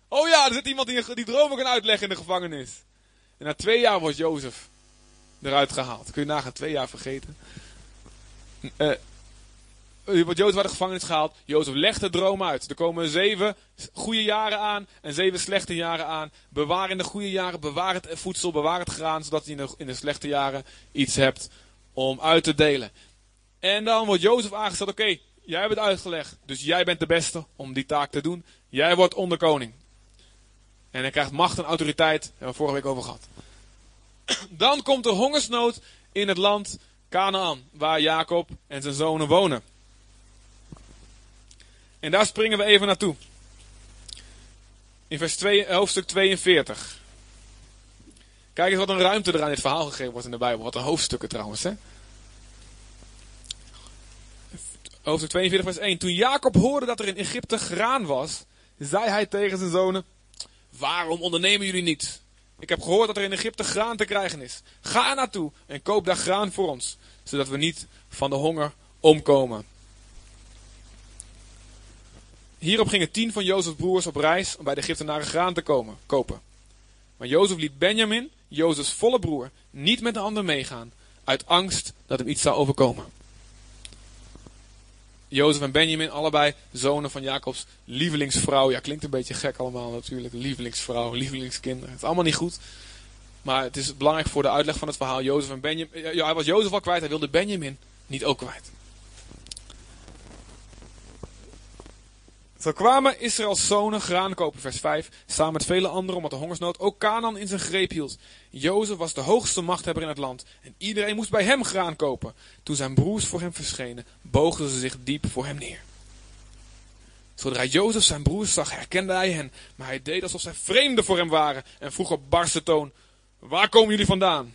C: Oh ja, er zit iemand die die dromen kan uitleggen in de gevangenis. En na twee jaar wordt Jozef eruit gehaald. Kun je nagaan, twee jaar vergeten. Uh, wordt Jozef uit de gevangenis gehaald. Jozef legt de droom uit. Er komen zeven goede jaren aan en zeven slechte jaren aan. Bewaar in de goede jaren, bewaar het voedsel, bewaar het graan, zodat je in de, in de slechte jaren iets hebt om uit te delen. En dan wordt Jozef aangesteld, oké, jij hebt het uitgelegd, dus jij bent de beste om die taak te doen. Jij wordt onderkoning. En hij krijgt macht en autoriteit, daar hebben we vorige week over gehad. Dan komt er hongersnood in het land Canaan, waar Jacob en zijn zonen wonen. En daar springen we even naartoe. In vers 2, hoofdstuk 42. Kijk eens wat een ruimte er aan dit verhaal gegeven wordt in de Bijbel. Wat een hoofdstukken trouwens. Hè? Hoofdstuk 42 vers 1. Toen Jacob hoorde dat er in Egypte graan was, zei hij tegen zijn zonen. Waarom ondernemen jullie niet? Ik heb gehoord dat er in Egypte graan te krijgen is. Ga naartoe en koop daar graan voor ons, zodat we niet van de honger omkomen. Hierop gingen tien van Jozefs broers op reis om bij de Egyptenaren graan te komen, kopen. Maar Jozef liet Benjamin, Jozefs volle broer, niet met de anderen meegaan, uit angst dat hem iets zou overkomen. Jozef en Benjamin, allebei zonen van Jacobs lievelingsvrouw. Ja, klinkt een beetje gek allemaal natuurlijk. Lievelingsvrouw, lievelingskinderen. Het is allemaal niet goed. Maar het is belangrijk voor de uitleg van het verhaal. Jozef en Benjamin. Ja, hij was Jozef al kwijt, hij wilde Benjamin niet ook kwijt. Zo kwamen Israëls zonen graan kopen, vers 5, samen met vele anderen, omdat de hongersnood ook Canaan in zijn greep hield. Jozef was de hoogste machthebber in het land en iedereen moest bij hem graan kopen. Toen zijn broers voor hem verschenen, boogden ze zich diep voor hem neer. Zodra Jozef zijn broers zag, herkende hij hen, maar hij deed alsof zij vreemden voor hem waren en vroeg op barse toon, waar komen jullie vandaan?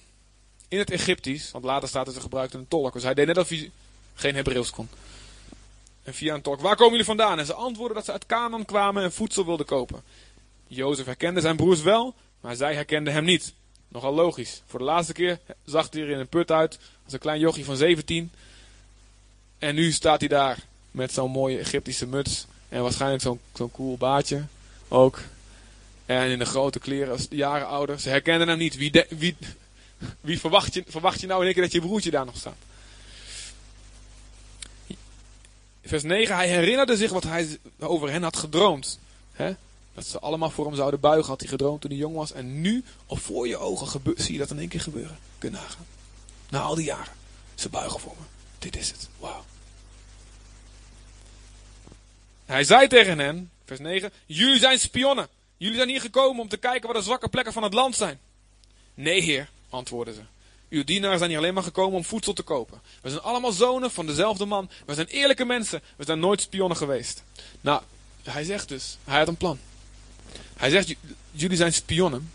C: In het Egyptisch, want later staat het, ze gebruikte een tolk, dus hij deed net alsof hij geen Hebreeuws kon. En via een tolk, waar komen jullie vandaan? En ze antwoordden dat ze uit Canaan kwamen en voedsel wilden kopen. Jozef herkende zijn broers wel, maar zij herkenden hem niet. Nogal logisch. Voor de laatste keer zag hij er in een put uit als een klein jochie van 17. En nu staat hij daar met zo'n mooie Egyptische muts. En waarschijnlijk zo'n zo'n cool baardje ook. En in de grote kleren jaren ouder. Ze herkenden hem niet. Wie, wie, wie verwacht, je, verwacht je nou in één keer dat je broertje daar nog staat? Vers 9, hij herinnerde zich wat hij over hen had gedroomd. Dat ze allemaal voor hem zouden buigen, had hij gedroomd toen hij jong was. En nu, op voor je ogen, zie je dat in één keer gebeuren. Kun je nagaan. Na al die jaren. Ze buigen voor me. Dit is het. Wauw. Hij zei tegen hen, vers 9, jullie zijn spionnen. Jullie zijn hier gekomen om te kijken wat de zwakke plekken van het land zijn. Nee, heer, antwoordden ze. Uw dienaren zijn hier alleen maar gekomen om voedsel te kopen. We zijn allemaal zonen van dezelfde man. We zijn eerlijke mensen. We zijn nooit spionnen geweest. Nou, hij zegt dus, hij had een plan. Hij zegt, jullie zijn spionnen.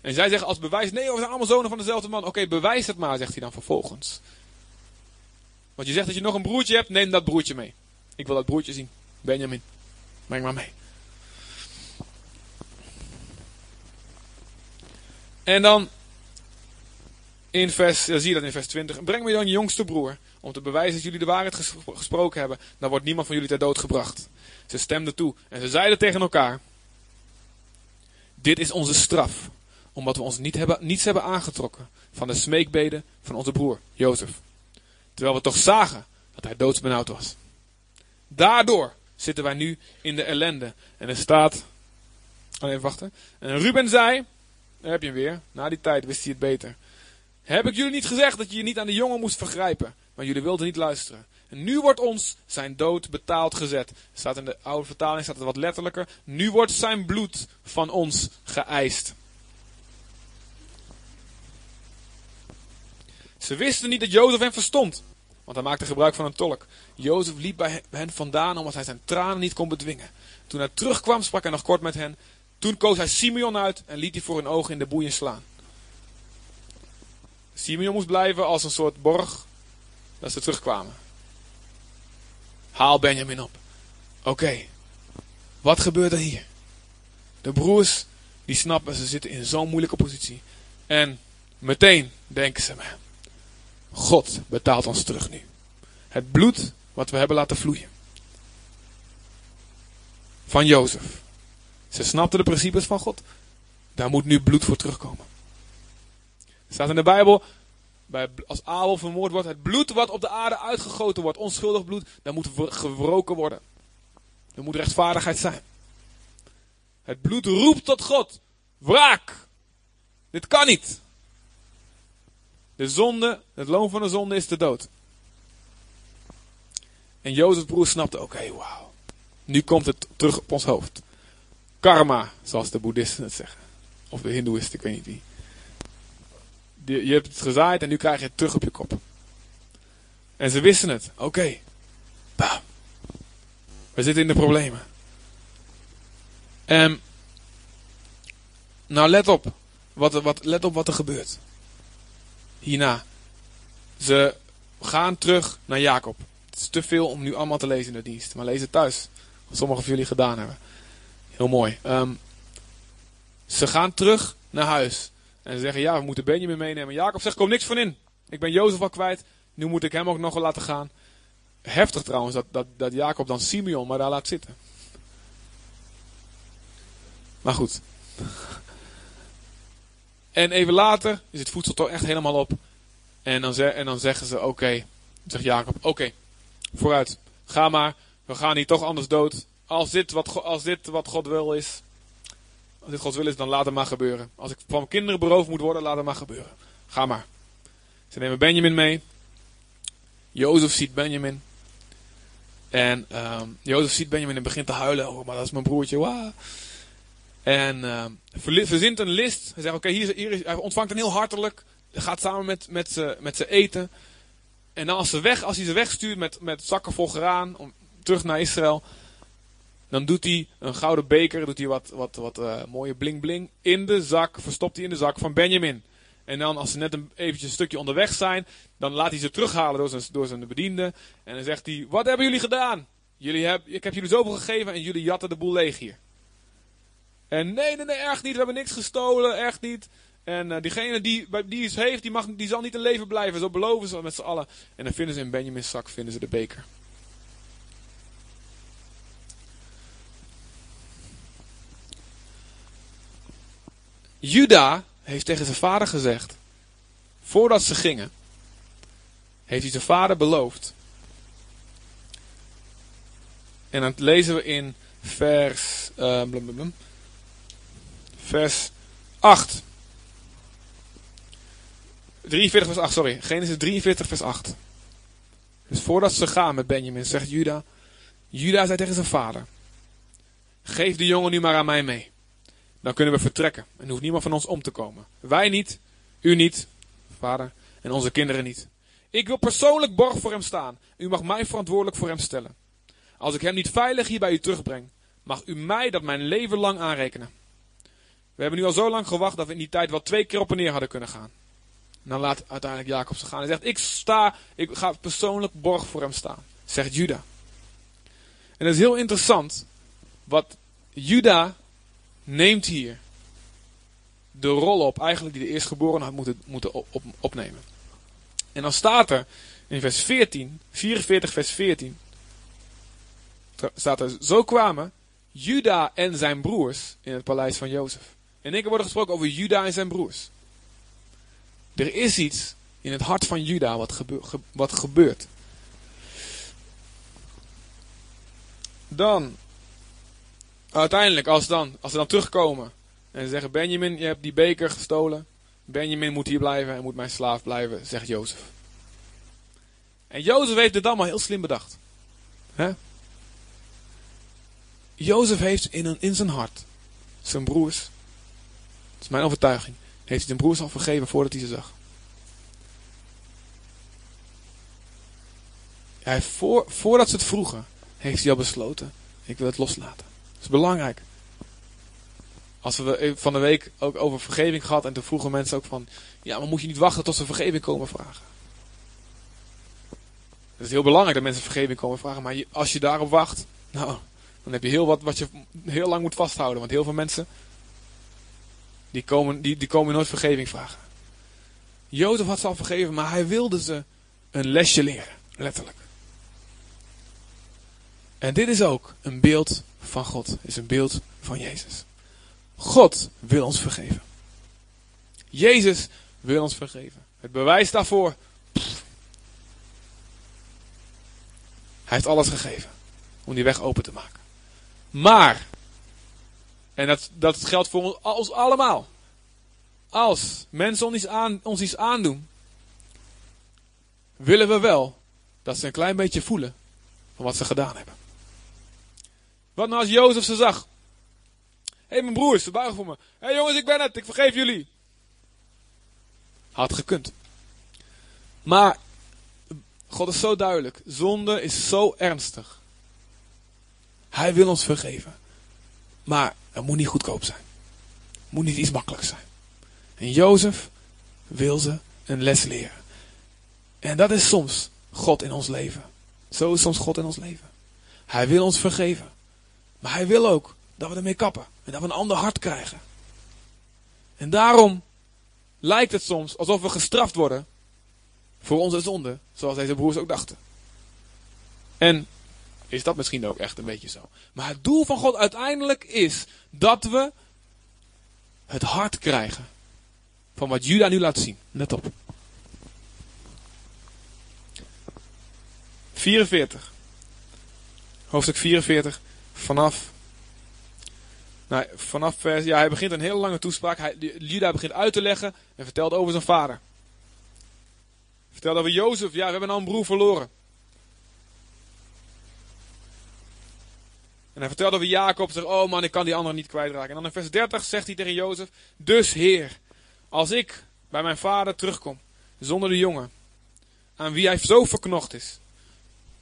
C: En zij zeggen als bewijs, nee, we zijn allemaal zonen van dezelfde man. Oké, bewijs het maar, zegt hij dan vervolgens. Want je zegt dat je nog een broertje hebt, neem dat broertje mee. Ik wil dat broertje zien. Benjamin, breng maar mee. En dan in vers, zie je dat in vers 20. Breng me dan je jongste broer, om te bewijzen dat jullie de waarheid gesproken hebben. Dan wordt niemand van jullie ter dood gebracht. Ze stemden toe en ze zeiden tegen elkaar. Dit is onze straf, omdat we ons niet hebben, niets hebben aangetrokken van de smeekbeden van onze broer, Jozef. Terwijl we toch zagen dat hij doodsbenauwd was. Daardoor zitten wij nu in de ellende. En er staat, oh even wachten. En Ruben zei, daar heb je hem weer, na die tijd wist hij het beter. Heb ik jullie niet gezegd dat je je niet aan de jongen moest vergrijpen? Maar jullie wilden niet luisteren. En nu wordt ons zijn dood betaald gezet. Staat in de oude vertaling staat het wat letterlijker. Nu wordt zijn bloed van ons geëist. Ze wisten niet dat Jozef hen verstond, want hij maakte gebruik van een tolk. Jozef liep bij hen vandaan omdat hij zijn tranen niet kon bedwingen. Toen hij terugkwam, sprak hij nog kort met hen. Toen koos hij Simeon uit en liet hij voor hun ogen in de boeien slaan. Simeon moest blijven als een soort borg dat ze terugkwamen. Haal Benjamin op. Oké, wat gebeurt er hier? De broers, die snappen, ze zitten in zo'n moeilijke positie. En meteen denken ze me. God betaalt ons terug nu. Het bloed wat we hebben laten vloeien. Van Jozef. Ze snapten de principes van God. Daar moet nu bloed voor terugkomen. Staat in de Bijbel, bij, als Abel vermoord wordt, het bloed wat op de aarde uitgegoten wordt, onschuldig bloed, dat moet gewroken worden. Er moet rechtvaardigheid zijn. Het bloed roept tot God. Wraak! Dit kan niet. De zonde, het loon van de zonde is de dood. En Jozefs broer snapte, oké, wauw. Nu komt het terug op ons hoofd. Karma, zoals de boeddhisten het zeggen. Of de hindoeïsten, ik weet niet wie. Je, hebt het gezaaid en nu krijg je het terug op je kop. En ze wisten het. Oké. We zitten in de problemen. En nou let op. Wat, wat, let op wat er gebeurt. Hierna. Ze gaan terug naar Jacob. Het is te veel om nu allemaal te lezen in de dienst. Maar lees het thuis. Wat sommigen van jullie gedaan hebben. Heel mooi. Ehm, ze gaan terug naar huis. En ze zeggen, ja, we moeten Benjamin meenemen. Jacob zegt, kom niks van in. Ik ben Jozef al kwijt. Nu moet ik hem ook nog laten gaan. Heftig trouwens, dat, dat, dat Jacob dan Simeon maar daar laat zitten. Maar goed. En even later is het voedsel toch echt helemaal op. En dan, ze- en dan zeggen ze, oké. Zegt Jacob, oké. vooruit. Ga maar. We gaan hier toch anders dood. Als dit, wat, als dit wat God wil is. Als dit Gods wil is, dan laat het maar gebeuren. Als ik van kinderen beroofd moet worden, laat het maar gebeuren. Ga maar. Ze nemen Benjamin mee. Jozef ziet Benjamin. En ehm Jozef ziet Benjamin en begint te huilen. Oh, maar dat is mijn broertje. Wah. En ehm, verzint een list. Hij zegt, oké, hier, is- ontvangt een heel hartelijk. Hij gaat samen met, met ze eten. En dan als, ze weg, als hij ze wegstuurt met, met zakken vol graan, om, terug naar Israël. Dan doet hij een gouden beker, doet hij wat, wat, wat eh, mooie bling bling in de zak, verstopt hij in de zak van Benjamin. En dan als ze net een, eventjes een stukje onderweg zijn, dan laat hij ze terughalen door zijn, door zijn bediende. En dan zegt hij, wat hebben jullie gedaan? Jullie heb, ik heb jullie zoveel gegeven en jullie jatten de boel leeg hier. En nee, nee, nee, echt niet. We hebben niks gestolen, echt niet. En eh, diegene die, die iets heeft, die, mag, die zal niet in leven blijven. Zo beloven ze met z'n allen. En dan vinden ze in Benjamin's zak vinden ze de beker. Juda heeft tegen zijn vader gezegd, voordat ze gingen, heeft hij zijn vader beloofd. En dan lezen we in vers, eh, blum, blum, blum. vers 8. 43 vers 8, sorry. Genesis 43 vers 8. Dus voordat ze gaan met Benjamin, zegt Juda. Juda zei tegen zijn vader. Geef de jongen nu maar aan mij mee. Dan kunnen we vertrekken. En hoeft niemand van ons om te komen. Wij niet, u niet, vader, en onze kinderen niet. Ik wil persoonlijk borg voor hem staan. U mag mij verantwoordelijk voor hem stellen. Als ik hem niet veilig hier bij u terugbreng, mag u mij dat mijn leven lang aanrekenen. We hebben nu al zo lang gewacht dat we in die tijd wel twee keer op en neer hadden kunnen gaan. En dan laat uiteindelijk Jacob ze gaan. Hij zegt, ik sta, ik ga persoonlijk borg voor hem staan. Zegt Juda. En dat is heel interessant. Wat Juda neemt hier de rol op, eigenlijk die de eerstgeborene had moeten, moeten op, op- opnemen. En dan staat er in vers 14, 44 vers 14, tra- staat er, zo kwamen Juda en zijn broers in het paleis van Jozef. Één keer wordt gesproken over Juda en zijn broers. Er is iets in het hart van Juda wat, wat gebeurt. Dan, uiteindelijk, als, dan, als ze dan terugkomen en ze zeggen: Benjamin, je hebt die beker gestolen. Benjamin moet hier blijven en moet mijn slaaf blijven, zegt Jozef. En Jozef heeft dit allemaal heel slim bedacht. Jozef heeft in, een, in zijn hart zijn broers, dat is mijn overtuiging, heeft hij zijn broers al vergeven voordat hij ze zag. Hij voor, voordat ze het vroegen, heeft hij al besloten, ik wil het loslaten. Is belangrijk. Als we van de week ook over vergeving gehad en toen vroegen mensen ook van, ja, maar moet je niet wachten tot ze vergeving komen vragen? Het is heel belangrijk dat mensen vergeving komen vragen, maar als je daarop wacht, nou, dan heb je heel wat wat je heel lang moet vasthouden. Want heel veel mensen, die komen, die, die komen nooit vergeving vragen. Jozef had ze al vergeven, maar hij wilde ze een lesje leren, letterlijk. En dit is ook een beeld van God, is een beeld van Jezus. God wil ons vergeven. Jezus wil ons vergeven. Het bewijs daarvoor. Hij heeft alles gegeven om die weg open te maken. Maar, en dat, dat geldt voor ons, ons allemaal. Als mensen ons iets, aan, ons iets aandoen, willen we wel dat ze een klein beetje voelen van wat ze gedaan hebben. Wat nou als Jozef ze zag? Hé, hey, mijn broers, ze buigen voor me. Hé hey, jongens, ik ben het, ik vergeef jullie. Had gekund. Maar God is zo duidelijk. Zonde is zo ernstig. Hij wil ons vergeven. Maar het moet niet goedkoop zijn. Het moet niet iets makkelijks zijn. En Jozef wil ze een les leren. En dat is soms God in ons leven. Zo is soms God in ons leven. Hij wil ons vergeven. Maar hij wil ook dat we ermee kappen. En dat we een ander hart krijgen. En daarom lijkt het soms alsof we gestraft worden voor onze zonde. Zoals deze broers ook dachten. En is dat misschien ook echt een beetje zo. Maar het doel van God uiteindelijk is dat we het hart krijgen. Van wat Juda nu laat zien. Let op. 44. Hoofdstuk 44. Vanaf. Nou, vanaf. Ja, hij begint een hele lange toespraak. Juda begint uit te leggen. En vertelt over zijn vader. Vertelt over Jozef. Ja, we hebben al een broer verloren. En hij vertelt over Jacob. Zegt, oh man, ik kan die andere niet kwijtraken. En dan in vers 30 zegt hij tegen Jozef. Dus heer, als ik bij mijn vader terugkom. Zonder de jongen. Aan wie hij zo verknocht is.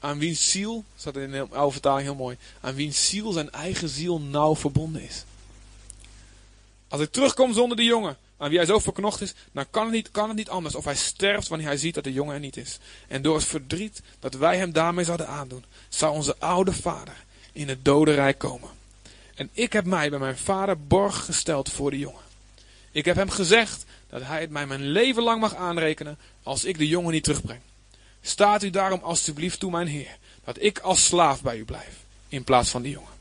C: Aan wiens ziel, staat in de oude vertaling heel mooi. Aan wiens ziel zijn eigen ziel nauw verbonden is. Als ik terugkom zonder de jongen. Aan wie hij zo verknocht is. Dan kan het, niet, kan het niet anders. Of hij sterft wanneer hij ziet dat de jongen er niet is. En door het verdriet dat wij hem daarmee zouden aandoen. Zou onze oude vader in het dodenrijk komen. En ik heb mij bij mijn vader borg gesteld voor de jongen. Ik heb hem gezegd dat hij het mij mijn leven lang mag aanrekenen als ik de jongen niet terugbreng. Staat u daarom alstublieft toe, mijn heer, dat ik als slaaf bij u blijf, in plaats van die jongen.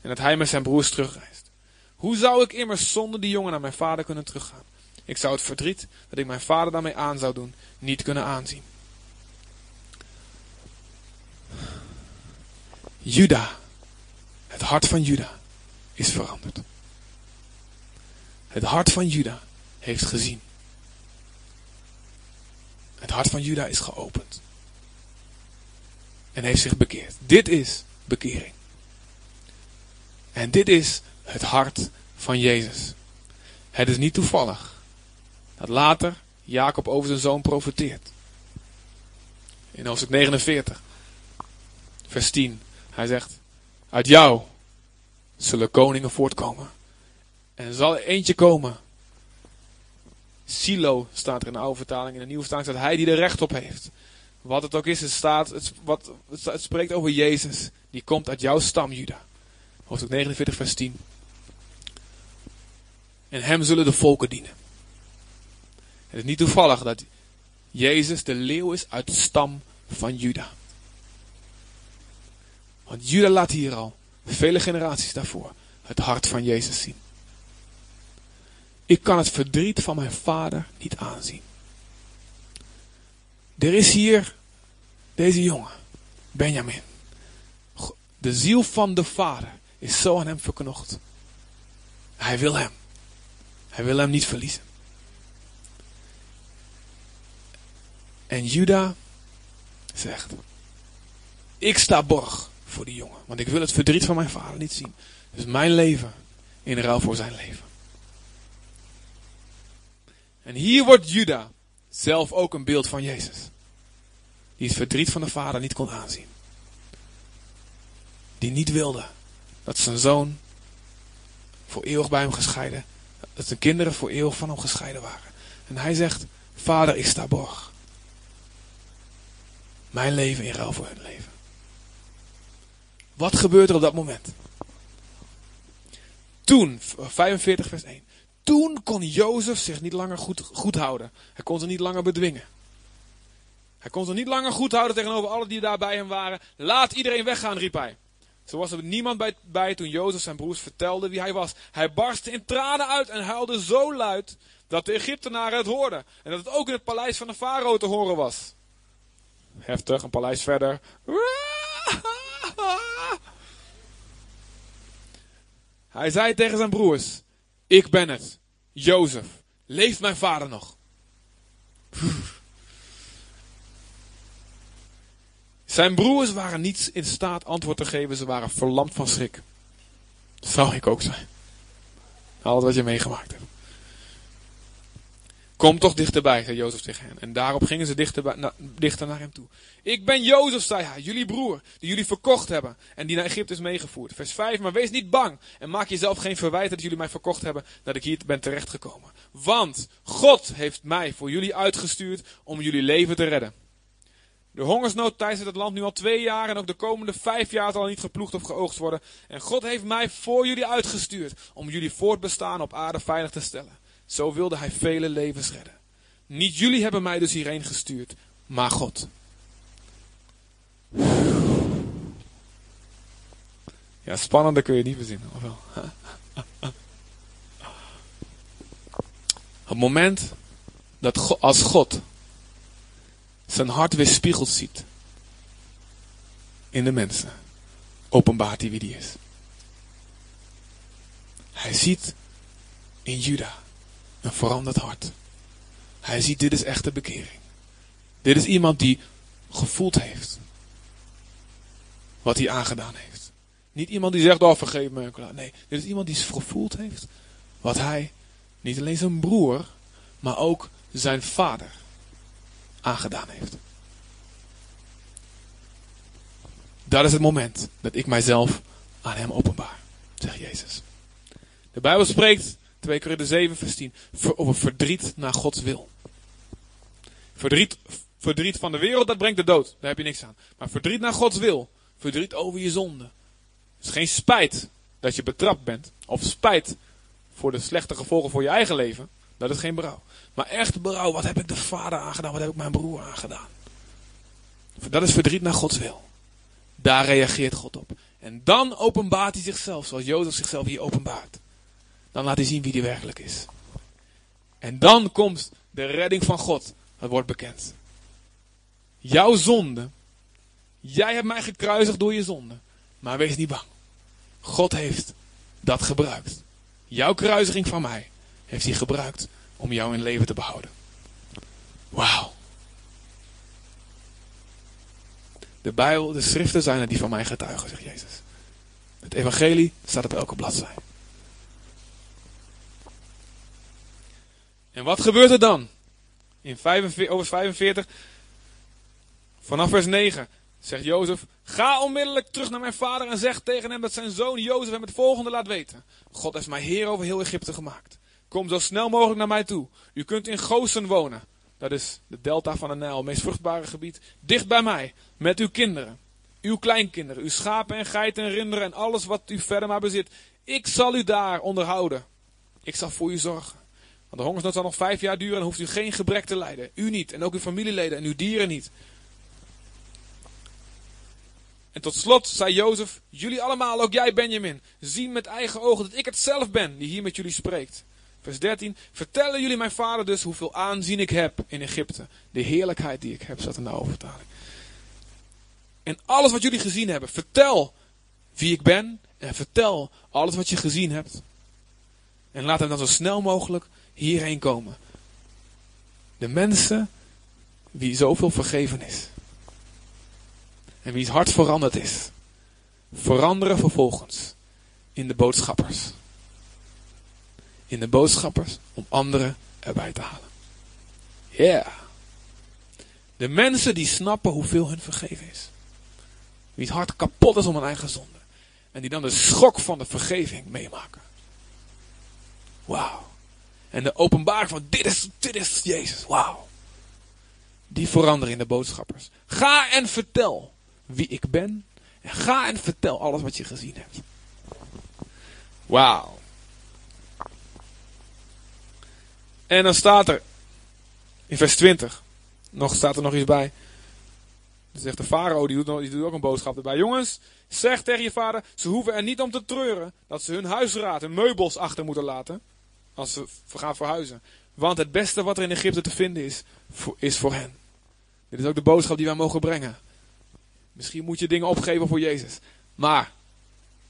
C: En dat hij met zijn broers terugreist. Hoe zou ik immers zonder die jongen naar mijn vader kunnen teruggaan? Ik zou het verdriet dat ik mijn vader daarmee aan zou doen, niet kunnen aanzien. Juda, het hart van Juda, is veranderd. Het hart van Juda heeft gezien. Het hart van Juda is geopend. En heeft zich bekeerd. Dit is bekering. En dit is het hart van Jezus. Het is niet toevallig dat later Jacob over zijn zoon profeteert. In hoofdstuk 49, vers 10. Hij zegt, uit jou zullen koningen voortkomen. En er zal eentje komen. Silo staat er in de oude vertaling. In de nieuwe vertaling staat hij die er recht op heeft. Wat het ook is, het, staat, het, wat, het spreekt over Jezus. Die komt uit jouw stam, Juda. Hoofdstuk 49, vers 10. En hem zullen de volken dienen. Het is niet toevallig dat Jezus de leeuw is uit de stam van Juda. Want Juda laat hier al, vele generaties daarvoor, het hart van Jezus zien. Ik kan het verdriet van mijn vader niet aanzien. Er is hier deze jongen, Benjamin. De ziel van de vader is zo aan hem verknocht. Hij wil hem. Hij wil hem niet verliezen. En Juda zegt: Ik sta borg voor die jongen, want ik wil het verdriet van mijn vader niet zien. Dus mijn leven in ruil voor zijn leven. En hier wordt Juda zelf ook een beeld van Jezus. Die het verdriet van de vader niet kon aanzien. Die niet wilde dat zijn zoon voor eeuwig bij hem gescheiden, dat zijn kinderen voor eeuwig van hem gescheiden waren. En hij zegt, vader, ik sta borg. Mijn leven in ruil voor hun leven. Wat gebeurt er op dat moment? Toen, 45 vers 1. Toen kon Jozef zich niet langer goed, goed houden. Hij kon ze niet langer bedwingen. Hij kon ze niet langer goed houden tegenover alle die daar bij hem waren. Laat iedereen weggaan, riep hij. Zo was er niemand bij, bij toen Jozef zijn broers vertelde wie hij was. Hij barstte in tranen uit en huilde zo luid dat de Egyptenaren het hoorden. En dat het ook in het paleis van de farao te horen was. Heftig, een paleis verder. Hij zei tegen zijn broers: Ik ben het, Jozef. Leeft mijn vader nog? Zijn broers waren niet in staat antwoord te geven, ze waren verlamd van schrik. Zou ik ook zijn. Alles wat je meegemaakt hebt. Kom toch dichterbij, zei Jozef tegen hen. En daarop gingen ze dichter, na, dichter naar hem toe. Ik ben Jozef, zei hij, jullie broer, die jullie verkocht hebben en die naar Egypte is meegevoerd. Vers 5, maar wees niet bang en maak jezelf geen verwijt dat jullie mij verkocht hebben, dat ik hier ben terechtgekomen. Want God heeft mij voor jullie uitgestuurd om jullie leven te redden. De hongersnood tijdens het land nu al twee jaar en ook de komende vijf jaar zal niet geploegd of geoogst worden. En God heeft mij voor jullie uitgestuurd om jullie voortbestaan op aarde veilig te stellen. Zo wilde hij vele levens redden. Niet jullie hebben mij dus hierheen gestuurd, maar God. Ja, spannender kun je niet verzinnen, of wel? Het moment dat God, als God zijn hart weer spiegeld ziet in de mensen, openbaart hij wie die is. Hij ziet in Juda een veranderd hart. Hij ziet, dit is echte bekering. Dit is iemand die gevoeld heeft wat hij aangedaan heeft. Niet iemand die zegt, oh vergeef me. Nee, dit is iemand die gevoeld heeft wat hij, niet alleen zijn broer, maar ook zijn vader aangedaan heeft. Dat is het moment dat ik mijzelf aan hem openbaar, zegt Jezus. De Bijbel spreekt 2 Korinther 7 vers 10. Over verdriet naar Gods wil. Verdriet, verdriet van de wereld, dat brengt de dood. Daar heb je niks aan. Maar verdriet naar Gods wil. Verdriet over je zonde. Is geen spijt dat je betrapt bent. Of spijt voor de slechte gevolgen voor je eigen leven. Dat is geen berouw. Maar echt berouw. Wat heb ik de vader aangedaan? Wat heb ik mijn broer aangedaan? Dat is verdriet naar Gods wil. Daar reageert God op. En dan openbaart hij zichzelf. Zoals Jozef zichzelf hier openbaart dan laat hij zien wie die werkelijk is. En dan komt de redding van God. Dat wordt bekend. Jouw zonde. Jij hebt mij gekruisigd door je zonde. Maar wees niet bang. God heeft dat gebruikt. Jouw kruisiging van mij heeft hij gebruikt om jou in leven te behouden. Wauw. De Bijbel, de schriften zijn er die van mij getuigen, zegt Jezus. Het evangelie staat op elke bladzij. En wat gebeurt er dan? In 45, over 45, vanaf vers 9, zegt Jozef: Ga onmiddellijk terug naar mijn vader en zeg tegen hem dat zijn zoon Jozef hem het volgende laat weten. God heeft mij heer over heel Egypte gemaakt. Kom zo snel mogelijk naar mij toe. U kunt in Gozen wonen. Dat is de delta van de Nijl, het meest vruchtbare gebied. Dicht bij mij, met uw kinderen. Uw kleinkinderen, uw schapen en geiten en rinderen en alles wat u verder maar bezit. Ik zal u daar onderhouden. Ik zal voor u zorgen. Want de hongersnood zal nog vijf jaar duren en hoeft u geen gebrek te lijden. U niet en ook uw familieleden en uw dieren niet. En tot slot zei Jozef, jullie allemaal, ook jij Benjamin, zien met eigen ogen dat ik het zelf ben die hier met jullie spreekt. Vers 13, vertellen jullie mijn vader dus hoeveel aanzien ik heb in Egypte. De heerlijkheid die ik heb, staat in de overtaling. En alles wat jullie gezien hebben, vertel wie ik ben en vertel alles wat je gezien hebt. En laat hem dan zo snel mogelijk hierheen komen. De mensen wie zoveel vergeven is. En wie's hart veranderd is, veranderen vervolgens in de boodschappers. In de boodschappers om anderen erbij te halen. Ja. De mensen die snappen hoeveel hun vergeven is. Wie's hart kapot is om een eigen zonde. En die dan de schok van de vergeving meemaken. Wauw. En de openbaring van dit is, dit is Jezus. Wauw. Die veranderen in de boodschappers. Ga en vertel wie ik ben. En ga en vertel alles wat je gezien hebt. Wauw. En dan staat er in vers 20. Nog staat er nog iets bij. Dan zegt de farao, die doet, die doet ook een boodschap erbij. Jongens, zeg tegen je vader, ze hoeven er niet om te treuren dat ze hun huisraad en meubels achter moeten laten. Als ze gaan verhuizen. Want het beste wat er in Egypte te vinden is, is voor hen. Dit is ook de boodschap die wij mogen brengen. Misschien moet je dingen opgeven voor Jezus. Maar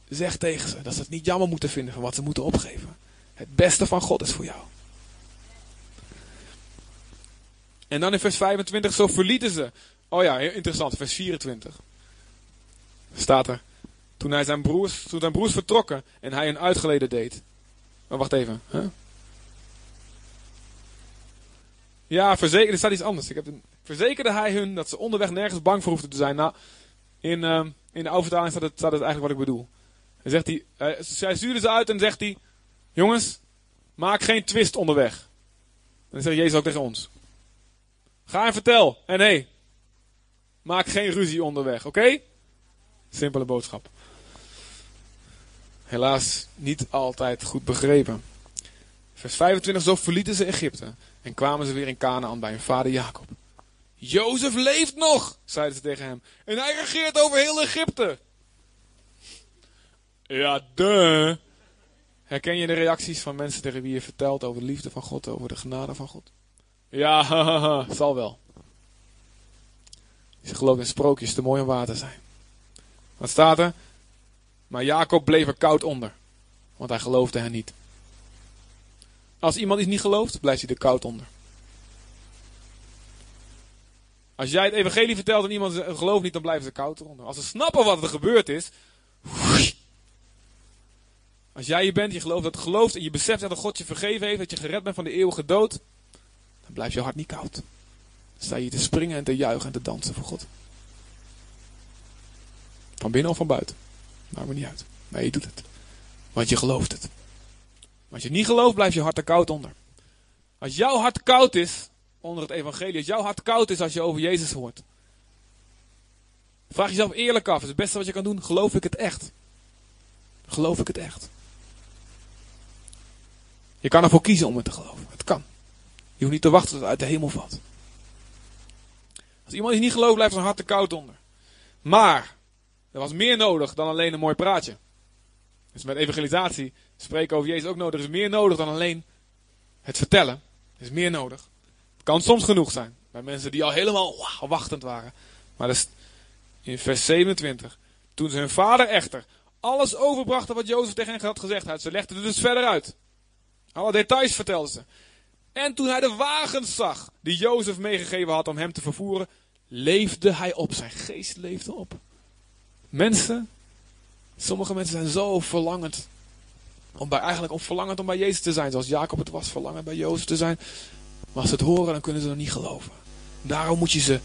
C: zeg tegen ze dat ze het niet jammer moeten vinden van wat ze moeten opgeven. Het beste van God is voor jou. En dan in vers 25, zo verlieten ze. Oh ja, interessant, vers 24. Staat er. Toen, hij zijn broers, toen zijn broers vertrokken en hij een uitgeleden deed. Maar wacht even. Ja, verzekerde, er staat iets anders. Ik heb een, verzekerde hij hun dat ze onderweg nergens bang voor hoefden te zijn. Nou, in, ehm, in de oude vertaling staat het, staat het eigenlijk wat ik bedoel. Zegt hij, hij, hij stuurde ze uit en zegt hij, jongens, maak geen twist onderweg. Dan zegt Jezus ook tegen ons. Ga en vertel. En hé, hey, maak geen ruzie onderweg, oké? Simpele boodschap. Helaas niet altijd goed begrepen. Vers 25, zo verlieten ze Egypte en kwamen ze weer in Canaan bij hun vader Jacob. Jozef leeft nog, zeiden ze tegen hem. En hij regeert over heel Egypte. Ja, de. Herken je de reacties van mensen tegen wie je vertelt over de liefde van God, over de genade van God? Ja, zal wel. Ze geloven in sprookjes te mooi om waar te zijn. Wat staat er? Maar Jacob bleef er koud onder, want hij geloofde hen niet. Als iemand iets niet gelooft, blijft hij er koud onder. Als jij het evangelie vertelt en iemand gelooft niet, dan blijven ze koud eronder. Als ze snappen wat er gebeurd is. Als jij je bent, je gelooft dat gelooft en je beseft dat God je vergeven heeft, dat je gered bent van de eeuwige dood, dan blijft je hart niet koud. Dan sta je te springen en te juichen en te dansen voor God. Van binnen of van buiten. Maakt me niet uit. Maar je doet het. Want je gelooft het. Als je niet gelooft, blijft je hart er koud onder. Als jouw hart koud is onder het evangelie, als jouw hart koud is als je over Jezus hoort. Vraag jezelf eerlijk af, het beste wat je kan doen, geloof ik het echt? Geloof ik het echt? Je kan ervoor kiezen om het te geloven. Het kan. Je hoeft niet te wachten tot het uit de hemel valt. Als iemand iets niet gelooft, blijft zijn hart er koud onder. Maar, er was meer nodig dan alleen een mooi praatje. Dus met evangelisatie spreken over Jezus ook nodig. Er is meer nodig dan alleen het vertellen. Er is meer nodig. Het kan soms genoeg zijn. Bij mensen die al helemaal wachtend waren. Maar in vers 27. Toen hun vader echter alles overbrachten wat Jozef tegen hen had gezegd had. Ze legden het dus verder uit. Alle details vertelden ze. En toen hij de wagens zag die Jozef meegegeven had om hem te vervoeren, leefde hij op. Zijn geest leefde op. Mensen, sommige mensen zijn zo verlangend. Om bij, eigenlijk om verlangend om bij Jezus te zijn. Zoals Jacob het was, verlangend bij Jozef te zijn. Maar als ze het horen, dan kunnen ze nog niet geloven. Daarom moet je ze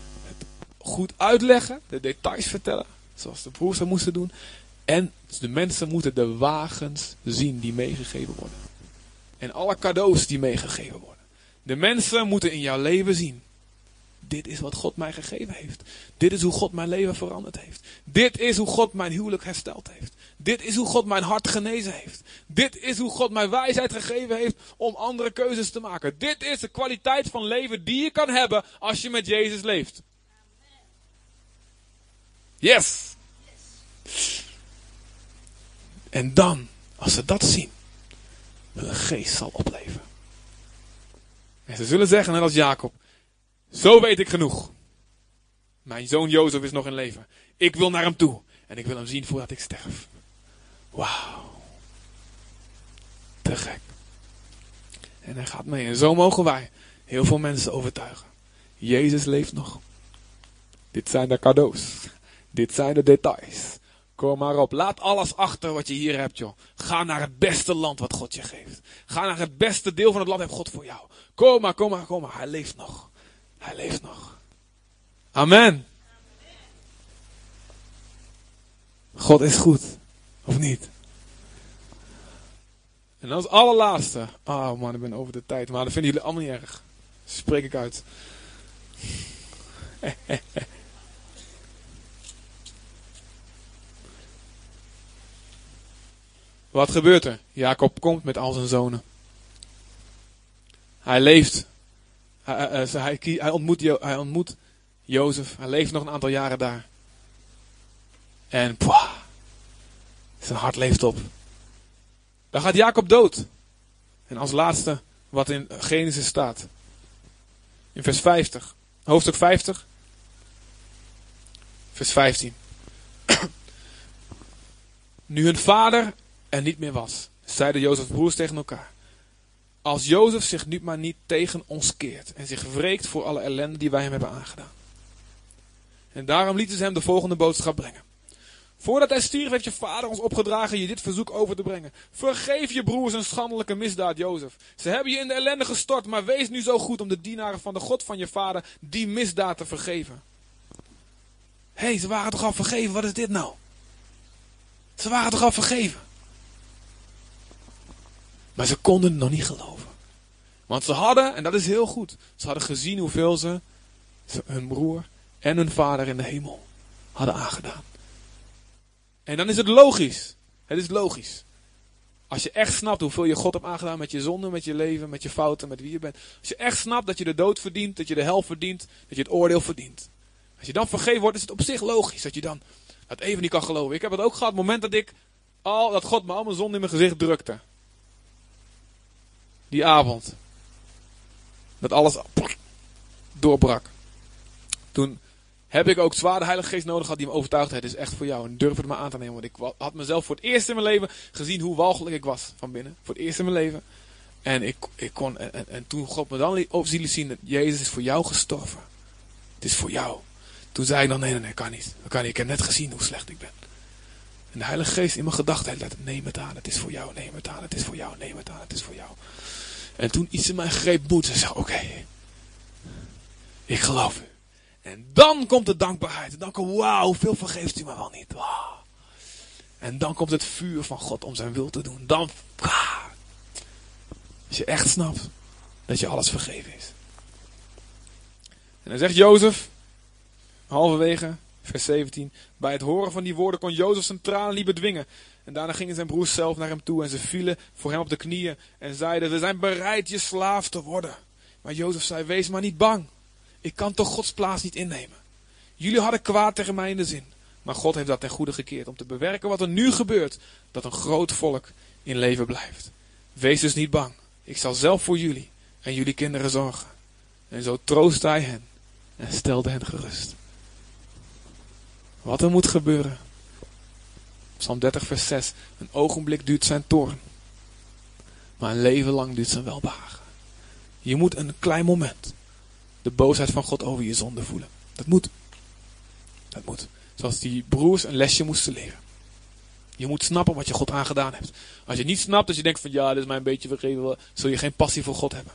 C: goed uitleggen, de details vertellen. Zoals de broers dat moesten doen. En de mensen moeten de wagens zien die meegegeven worden. En alle cadeaus die meegegeven worden. De mensen moeten in jouw leven zien. Dit is wat God mij gegeven heeft. Dit is hoe God mijn leven veranderd heeft. Dit is hoe God mijn huwelijk hersteld heeft. Dit is hoe God mijn hart genezen heeft. Dit is hoe God mij wijsheid gegeven heeft om andere keuzes te maken. Dit is de kwaliteit van leven die je kan hebben als je met Jezus leeft. Yes! En dan, als ze dat zien, hun geest zal opleven. En ze zullen zeggen, net als Jacob, zo weet ik genoeg. Mijn zoon Jozef is nog in leven. Ik wil naar hem toe. En ik wil hem zien voordat ik sterf. Wauw. Te gek. En hij gaat mee. En zo mogen wij heel veel mensen overtuigen. Jezus leeft nog. Dit zijn de cadeaus Dit zijn de details. Kom maar op. Laat alles achter wat je hier hebt, joh. Ga naar het beste land wat God je geeft. Ga naar het beste deel van het land heeft God voor jou. Kom maar, kom maar, kom maar. Hij leeft nog. Hij leeft nog. Amen. God is goed. Of niet? En als allerlaatste. Oh man, ik ben over de tijd. Maar dat vinden jullie allemaal niet erg. Spreek ik uit. Wat gebeurt er? Jacob komt met al zijn zonen. Hij leeft. Hij, hij, hij, ontmoet, hij ontmoet Jozef. Hij leeft nog een aantal jaren daar. En pwah, zijn hart leeft op. Dan gaat Jacob dood. En als laatste wat in Genesis staat. In vers 50. Hoofdstuk 50. Vers 15. nu hun vader er niet meer was, zeiden Jozefs broers tegen elkaar. Als Jozef zich nu maar niet tegen ons keert en zich wreekt voor alle ellende die wij hem hebben aangedaan. En daarom lieten ze hem de volgende boodschap brengen. Voordat hij stierf heeft je vader ons opgedragen je dit verzoek over te brengen. Vergeef je broers een schandelijke misdaad, Jozef. Ze hebben je in de ellende gestort, maar wees nu zo goed om de dienaren van de God van je vader die misdaad te vergeven. Hé, hey, ze waren toch al vergeven, wat is dit nou? Ze waren toch al vergeven? Maar ze konden het nog niet geloven. Want ze hadden, en dat is heel goed, ze hadden gezien hoeveel ze hun broer en hun vader in de hemel hadden aangedaan. En dan is het logisch. Het is logisch. Als je echt snapt hoeveel je God hebt aangedaan met je zonde, met je leven, met je fouten, met wie je bent. Als je echt snapt dat je de dood verdient, dat je de hel verdient, dat je het oordeel verdient. Als je dan vergeven wordt, is het op zich logisch dat je dan dat even niet kan geloven. Ik heb het ook gehad, het moment dat ik al, dat God me al mijn zonde in mijn gezicht drukte. Die avond. Dat alles doorbrak. Toen heb ik ook zwaar de Heilige Geest nodig gehad die me overtuigde. Het is echt voor jou. En durf het maar aan te nemen. Want ik had mezelf voor het eerst in mijn leven gezien hoe walgelijk ik was van binnen. Voor het eerst in mijn leven. En ik, ik kon, en, en toen God me dan op zien dat Jezus is voor jou gestorven. Het is voor jou. Toen zei ik dan, nee, nee, nee, kan niet. Dat kan niet. Ik heb net gezien hoe slecht ik ben. En de Heilige Geest in mijn gedachten neem het aan. Het is voor jou, neem het aan. Het is voor jou, neem het aan. Het is voor jou. En toen iets in mij greep moed en zei, oké. ik geloof u. En dan komt de dankbaarheid. En dan komt, wauw, hoeveel vergeeft u me wel niet. En dan komt het vuur van God om zijn wil te doen. Dan, als je echt snapt dat je alles vergeven is. En dan zegt Jozef, halverwege, vers 17. Bij het horen van die woorden kon Jozef zijn tranen niet bedwingen. En daarna gingen zijn broers zelf naar hem toe en ze vielen voor hem op de knieën en zeiden, we zijn bereid je slaaf te worden. Maar Jozef zei, wees maar niet bang. Ik kan toch Gods plaats niet innemen. Jullie hadden kwaad tegen mij in de zin. Maar God heeft dat ten goede gekeerd om te bewerken wat er nu gebeurt. Dat een groot volk in leven blijft. Wees dus niet bang. Ik zal zelf voor jullie en jullie kinderen zorgen. En zo troostte hij hen en stelde hen gerust. Wat er moet gebeuren. Psalm 30 vers 6. Een ogenblik duurt zijn toorn. Maar een leven lang duurt zijn welbehagen. Je moet een klein moment de boosheid van God over je zonde voelen. Dat moet. Dat moet. Zoals die broers een lesje moesten leren. Je moet snappen wat je God aangedaan hebt. Als je niet snapt, als je denkt van ja, dit is mij een beetje vergeven, zul je geen passie voor God hebben.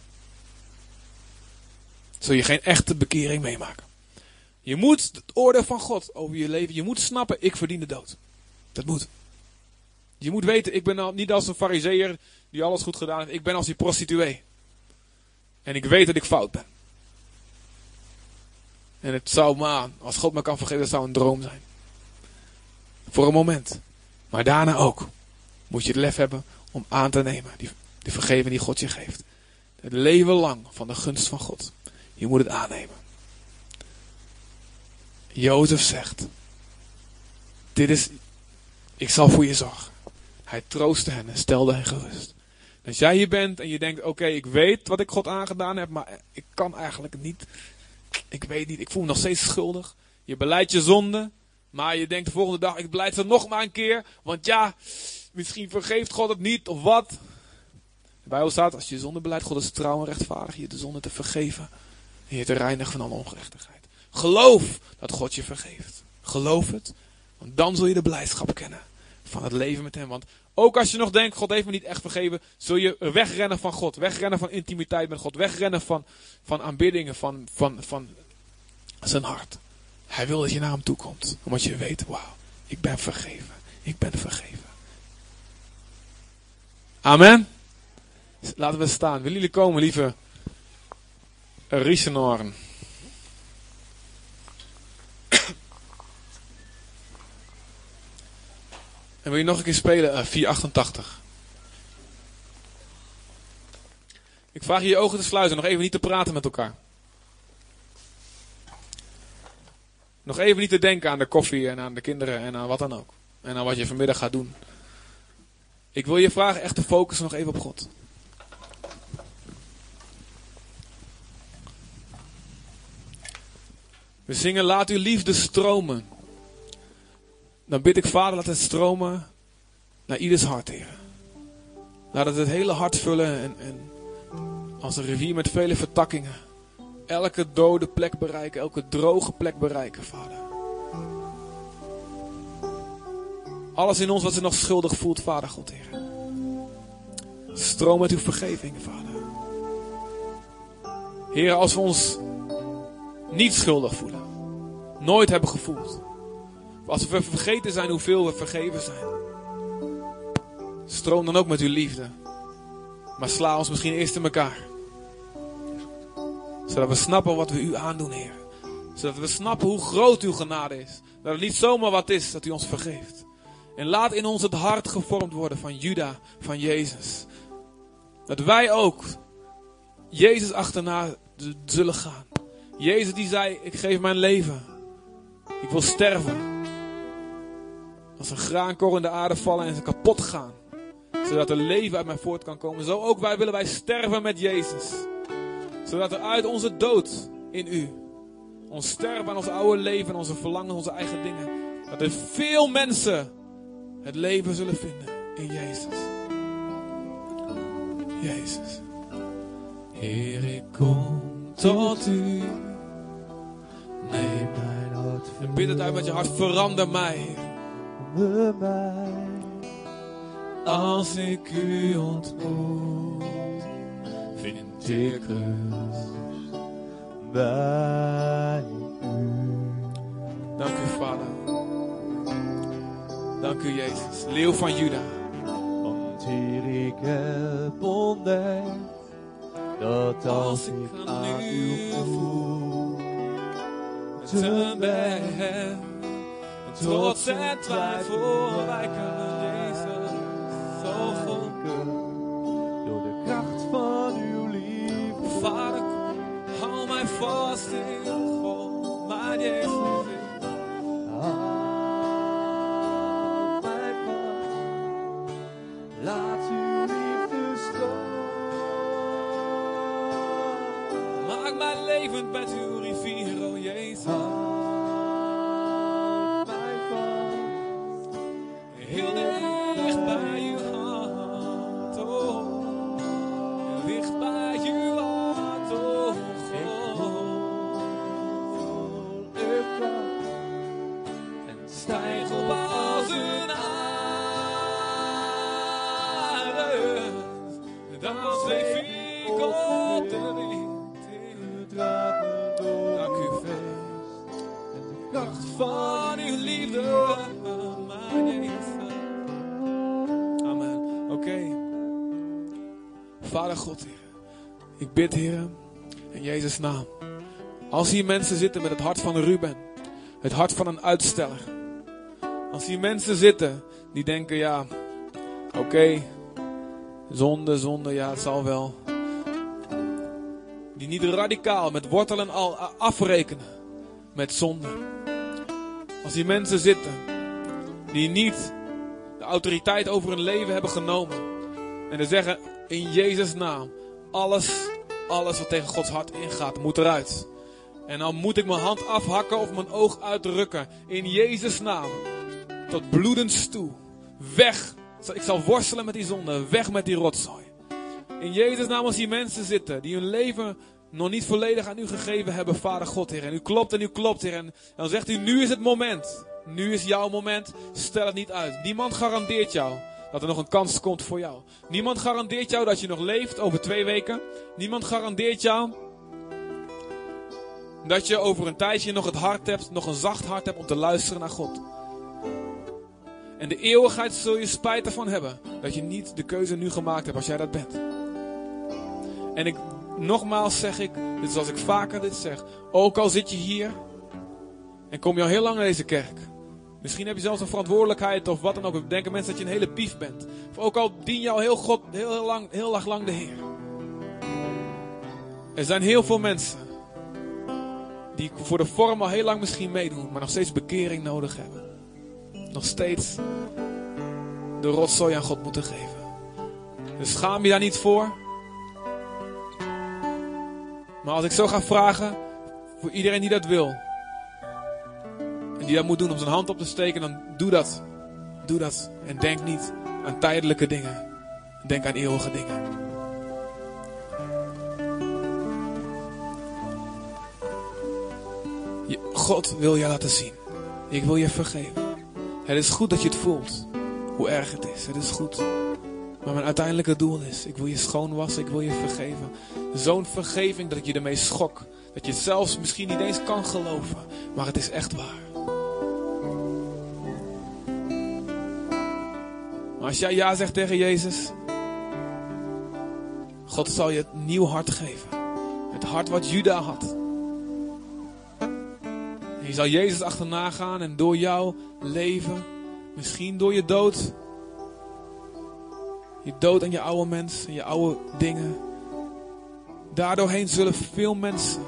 C: Zul je geen echte bekering meemaken. Je moet het oordeel van God over je leven, je moet snappen, ik verdien de dood. Dat moet. Je moet weten, ik ben niet als een fariseer die alles goed gedaan heeft. Ik ben als die prostituee. En ik weet dat ik fout ben. En het zou maar, als God me kan vergeven, zou een droom zijn. Voor een moment. Maar daarna ook. Moet je het lef hebben om aan te nemen. Die, die vergeving die God je geeft. Het leven lang van de gunst van God. Je moet het aannemen. Jozef zegt. Dit is, ik zal voor je zorgen. Hij troostte hen en stelde hen gerust. Als jij hier bent en je denkt, oké, ik weet wat ik God aangedaan heb, maar ik kan eigenlijk niet ik weet niet, ik voel me nog steeds schuldig. Je beleidt je zonde, maar je denkt de volgende dag, ik beleid ze nog maar een keer. Want ja, misschien vergeeft God het niet of wat. De Bijbel staat, als je je zonde beleidt, God is trouw en rechtvaardig je de zonde te vergeven. En je te reinigen van alle ongerechtigheid. Geloof dat God je vergeeft. Geloof het. Want dan zul je de blijdschap kennen van het leven met hem. Want ook als je nog denkt, God heeft me niet echt vergeven, zul je wegrennen van God. Wegrennen van intimiteit met God. Wegrennen van, van aanbiddingen, van, van, van zijn hart. Hij wil dat je naar hem toe komt. Omdat je weet, wauw, ik ben vergeven. Ik ben vergeven. Amen. Laten we staan. Willen jullie komen, lieve Riesenoren? En wil je nog een keer spelen? Eh, 488. Ik vraag je je ogen te sluiten, nog even niet te praten met elkaar. Nog even niet te denken aan de koffie en aan de kinderen en aan wat dan ook. En aan wat je vanmiddag gaat doen. Ik wil je vragen echt te focussen nog even op God. We zingen laat uw liefde stromen. Dan bid ik vader laat het stromen naar ieders hart, Heer. Laat het het hele hart vullen en, en als een rivier met vele vertakkingen. Elke dode plek bereiken, elke droge plek bereiken, vader. Alles in ons wat zich nog schuldig voelt, vader God, Heer. Stroom met uw vergeving, vader. Heer, als we ons niet schuldig voelen, nooit hebben gevoeld. Als we vergeten zijn hoeveel we vergeven zijn. Stroom dan ook met uw liefde. Maar sla ons misschien eerst in elkaar. Zodat we snappen wat we u aandoen, Heer. Zodat we snappen hoe groot uw genade is. Dat het niet zomaar wat is dat u ons vergeeft. En laat in ons het hart gevormd worden van Juda, van Jezus. Dat wij ook Jezus achterna zullen gaan. Jezus die zei, ik geef mijn leven. Ik wil sterven. Als een graankorrel in de aarde vallen en ze kapot gaan. Zodat er leven uit mij voort kan komen. Zo ook wij willen wij sterven met Jezus. Zodat er uit onze dood in u. Ons sterven aan ons oude leven en onze verlangen, onze eigen dingen. Dat er veel mensen het leven zullen vinden in Jezus. Jezus. Heer, ik kom tot u.
B: Neem mijn hart
C: En bid het uit met je hart. Verander mij.
B: Verander mij.
C: Als ik u ontmoet, vind ik rust.
B: bij u.
C: Dank u, Vader. Dank u, Jezus. Leeuw van Juda.
B: Want hier ik heb ontdekt dat als ik aan uw voeten ben,
C: trots en twijfel wijken, Jezus. Zo vol.
B: door de kracht van uw liefde.
C: Vader, hou mij vast in God, mijn Jezus.
B: Houd mij vast. Laat uw liefde stromen.
C: Maak mij levend met uw rivier, o Jezus. God, Heer. Ik bid, Heer, in Jezus' naam. Als hier mensen zitten met het hart van Ruben, het hart van een uitsteller. Als hier mensen zitten die denken, ja, oké, zonde, zonde, ja, het zal wel. Die niet radicaal met wortel en al afrekenen met zonde. Als die mensen zitten die niet de autoriteit over hun leven hebben genomen. En die zeggen in Jezus naam, alles, alles wat tegen Gods hart ingaat, moet eruit. En dan moet ik mijn hand afhakken of mijn oog uitrukken. In Jezus naam. Tot bloedens toe. Weg. Ik zal worstelen met die zonde. Weg met die rotzooi. In Jezus naam als die mensen zitten die hun leven nog niet volledig aan u gegeven hebben, Vader God, Heer. En u klopt en u klopt, Heer. En dan zegt u, nu is het moment. Nu is jouw moment. Stel het niet uit. Niemand garandeert jou dat er nog een kans komt voor jou. Niemand garandeert jou dat je nog leeft over twee weken. Niemand garandeert jou dat je over een tijdje nog het hart hebt, nog een zacht hart hebt om te luisteren naar God. En de eeuwigheid zul je spijt ervan hebben dat je niet de keuze nu gemaakt hebt als jij dat bent. En ik, nogmaals zeg ik, dit is als ik vaker dit zeg, ook al zit je hier en kom je al heel lang naar deze kerk. Misschien heb je zelfs een verantwoordelijkheid of wat dan ook. Denken mensen dat je een hele pief bent. Of ook al dien je al heel, God, heel, lang, heel lang de Heer. Er zijn heel veel mensen die voor de vorm al heel lang misschien meedoen, maar nog steeds bekering nodig hebben. Nog steeds de rotzooi aan God moeten geven. Dus schaam je daar niet voor. Maar als ik zo ga vragen, voor iedereen die dat wil, die dat moet doen om zijn hand op te steken, dan doe dat. Doe dat. En denk niet aan tijdelijke dingen. Denk aan eeuwige dingen. God wil je laten zien. Ik wil je vergeven. Het is goed dat je het voelt. Hoe erg het is. Het is goed. Maar mijn uiteindelijke doel is, ik wil je schoonwassen, ik wil je vergeven. Zo'n vergeving dat ik je ermee schok. Dat je het zelfs misschien niet eens kan geloven. Maar het is echt waar. Als jij ja zegt tegen Jezus, God zal je het nieuw hart geven. Het hart wat Juda had. En je zal Jezus achterna gaan en door jouw leven, misschien door je dood, je dood aan je oude mens en je oude dingen, daardoorheen zullen veel mensen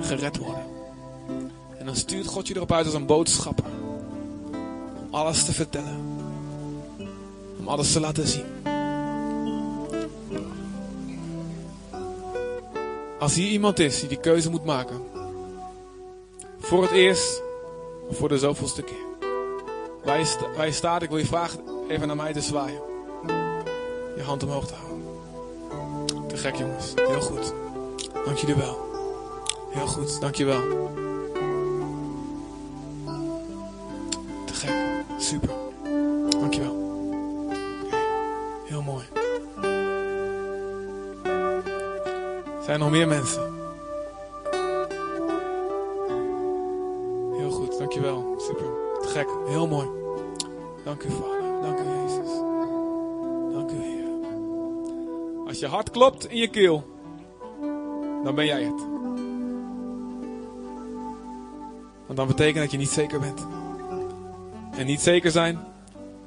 C: gered worden. En dan stuurt God je erop uit als een boodschapper. Om alles te vertellen. Om alles te laten zien. Als hier iemand is die die keuze moet maken. Voor het eerst. Of voor de zoveelste keer. Waar je, staat, ik wil je vragen even naar mij te zwaaien. Je hand omhoog te houden. Te gek jongens. Heel goed. Dank jullie wel. Heel goed. Dank je wel. Te gek. Super. Zijn er nog meer mensen? Heel goed, dankjewel. Super. Te gek. Heel mooi. Dank u, Vader. Dank u, Jezus. Dank u, Heer. Als je hart klopt in je keel, dan ben jij het. Want dan betekent dat je niet zeker bent. En niet zeker zijn,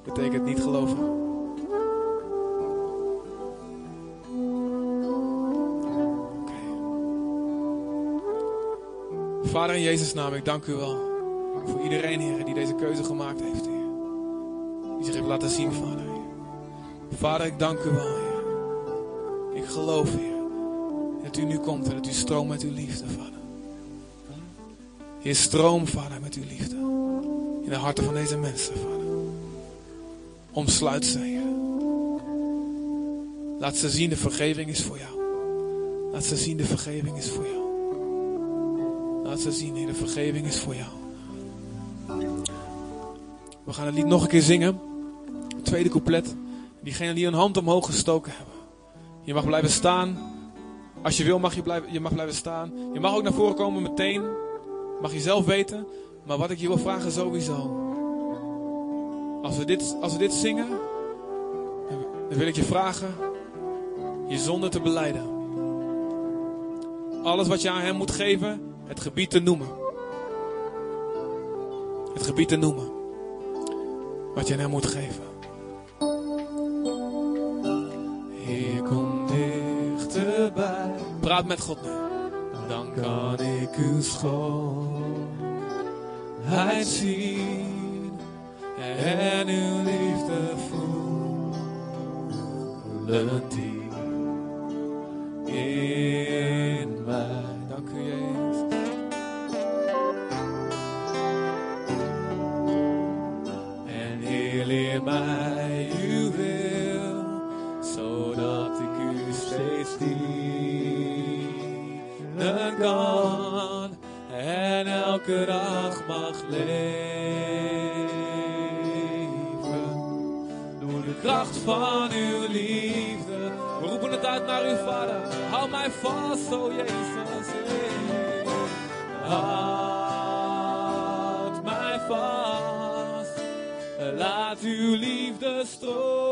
C: betekent niet geloven. Vader in Jezus' naam, ik dank u wel voor iedereen, Heer, die deze keuze gemaakt heeft, Heer. Die zich heeft laten zien, Vader. Vader, ik dank u wel, Heer. Ik geloof, Heer, dat u nu komt en dat u stroomt met uw liefde, Vader. Heer, stroom, Vader, met uw liefde. In de harten van deze mensen, Vader. Omsluit ze, Heer. Laat ze zien, de vergeving is voor jou. Laat ze zien, de vergeving is voor jou. Laat ze zien, Heer, de vergeving is voor jou. We gaan het lied nog een keer zingen. Tweede couplet. Diegenen die een hand omhoog gestoken hebben. Je mag blijven staan. Als je wil mag je, blijven, je mag blijven staan. Je mag ook naar voren komen meteen. Mag je zelf weten. Maar wat ik je wil vragen sowieso. Als we dit, als we dit zingen. Dan wil ik je vragen. Je zonde te beleiden. Alles wat je aan hem moet geven. Het gebied te noemen. Het gebied te noemen. Wat je hem moet geven. Heer, kom dichterbij. Praat met God nu. Dan kan ik uw schoonheid zien. En uw liefde voelen diep dag mag leven. Door de kracht van uw liefde. We roepen het uit naar uw vader. Hou mij vast, o Jezus. Houd mij vast. Laat uw liefde stromen.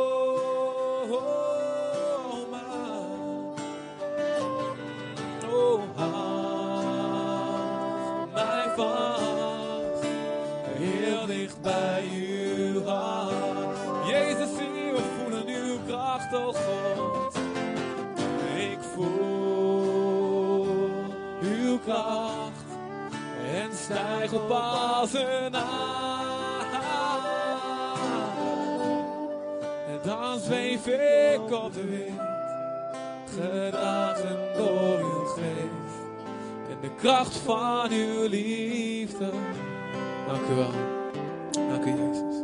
C: Heel dicht bij uw hart. Jezus, we voelen uw kracht, oh God. Ik voel uw kracht en stijg op als een En dan zweef ik op de wind, gedragen door uw geest de kracht van uw liefde. Dank u wel. Dank u, Jezus.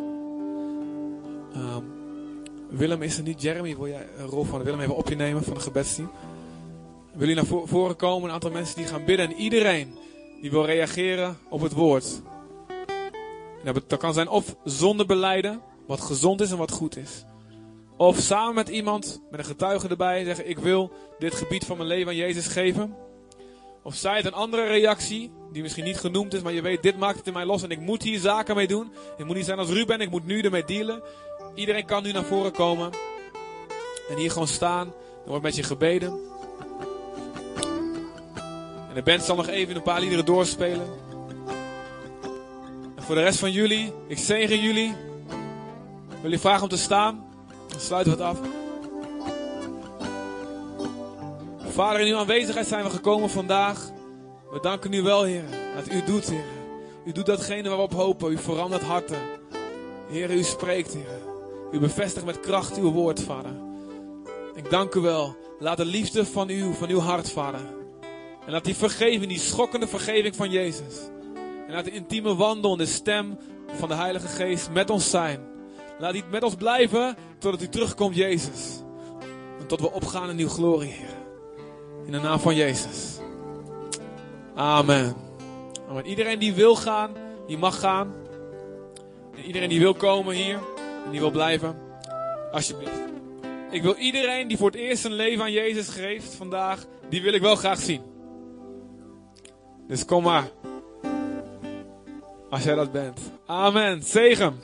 C: Ehm, Willem is er niet. Jeremy, wil jij een rol van Willem even op je nemen van de gebedsteam? Wil je naar vo- voren komen? Een aantal mensen die gaan bidden. En iedereen die wil reageren op het woord. Dat kan zijn of zonder beleiden, wat gezond is en wat goed is. Of samen met iemand, met een getuige erbij, zeggen: Ik wil dit gebied van mijn leven aan Jezus geven. Of zij het een andere reactie, die misschien niet genoemd is, maar je weet: Dit maakt het in mij los en ik moet hier zaken mee doen. Ik moet niet zijn als Ruben, ik moet nu ermee dealen. Iedereen kan nu naar voren komen. En hier gewoon staan. Er wordt met je gebeden. En de band zal nog even een paar liederen doorspelen. En voor de rest van jullie, ik zegen jullie. Wil je vragen om te staan. Dan sluiten we het af. Vader, in uw aanwezigheid zijn we gekomen vandaag. We danken u wel, Heer, dat u doet, Heer. U doet datgene waar we op hopen. U verandert harten. Heer, u spreekt, Heer. U bevestigt met kracht uw woord, Vader. Ik dank u wel. Laat de liefde van u, van uw hart, Vader. En laat die vergeving, die schokkende vergeving van Jezus. En laat de intieme wandel en de stem van de Heilige Geest met ons zijn. Laat die met ons blijven totdat u terugkomt, Jezus. En tot we opgaan in uw glorie, Heer. In de naam van Jezus. Amen. Amen. Iedereen die wil gaan, die mag gaan. En iedereen die wil komen hier en die wil blijven, alsjeblieft. Ik wil iedereen die voor het eerst een leven aan Jezus geeft vandaag, die wil ik wel graag zien. Dus kom maar. Als jij dat bent. Amen. Zegen.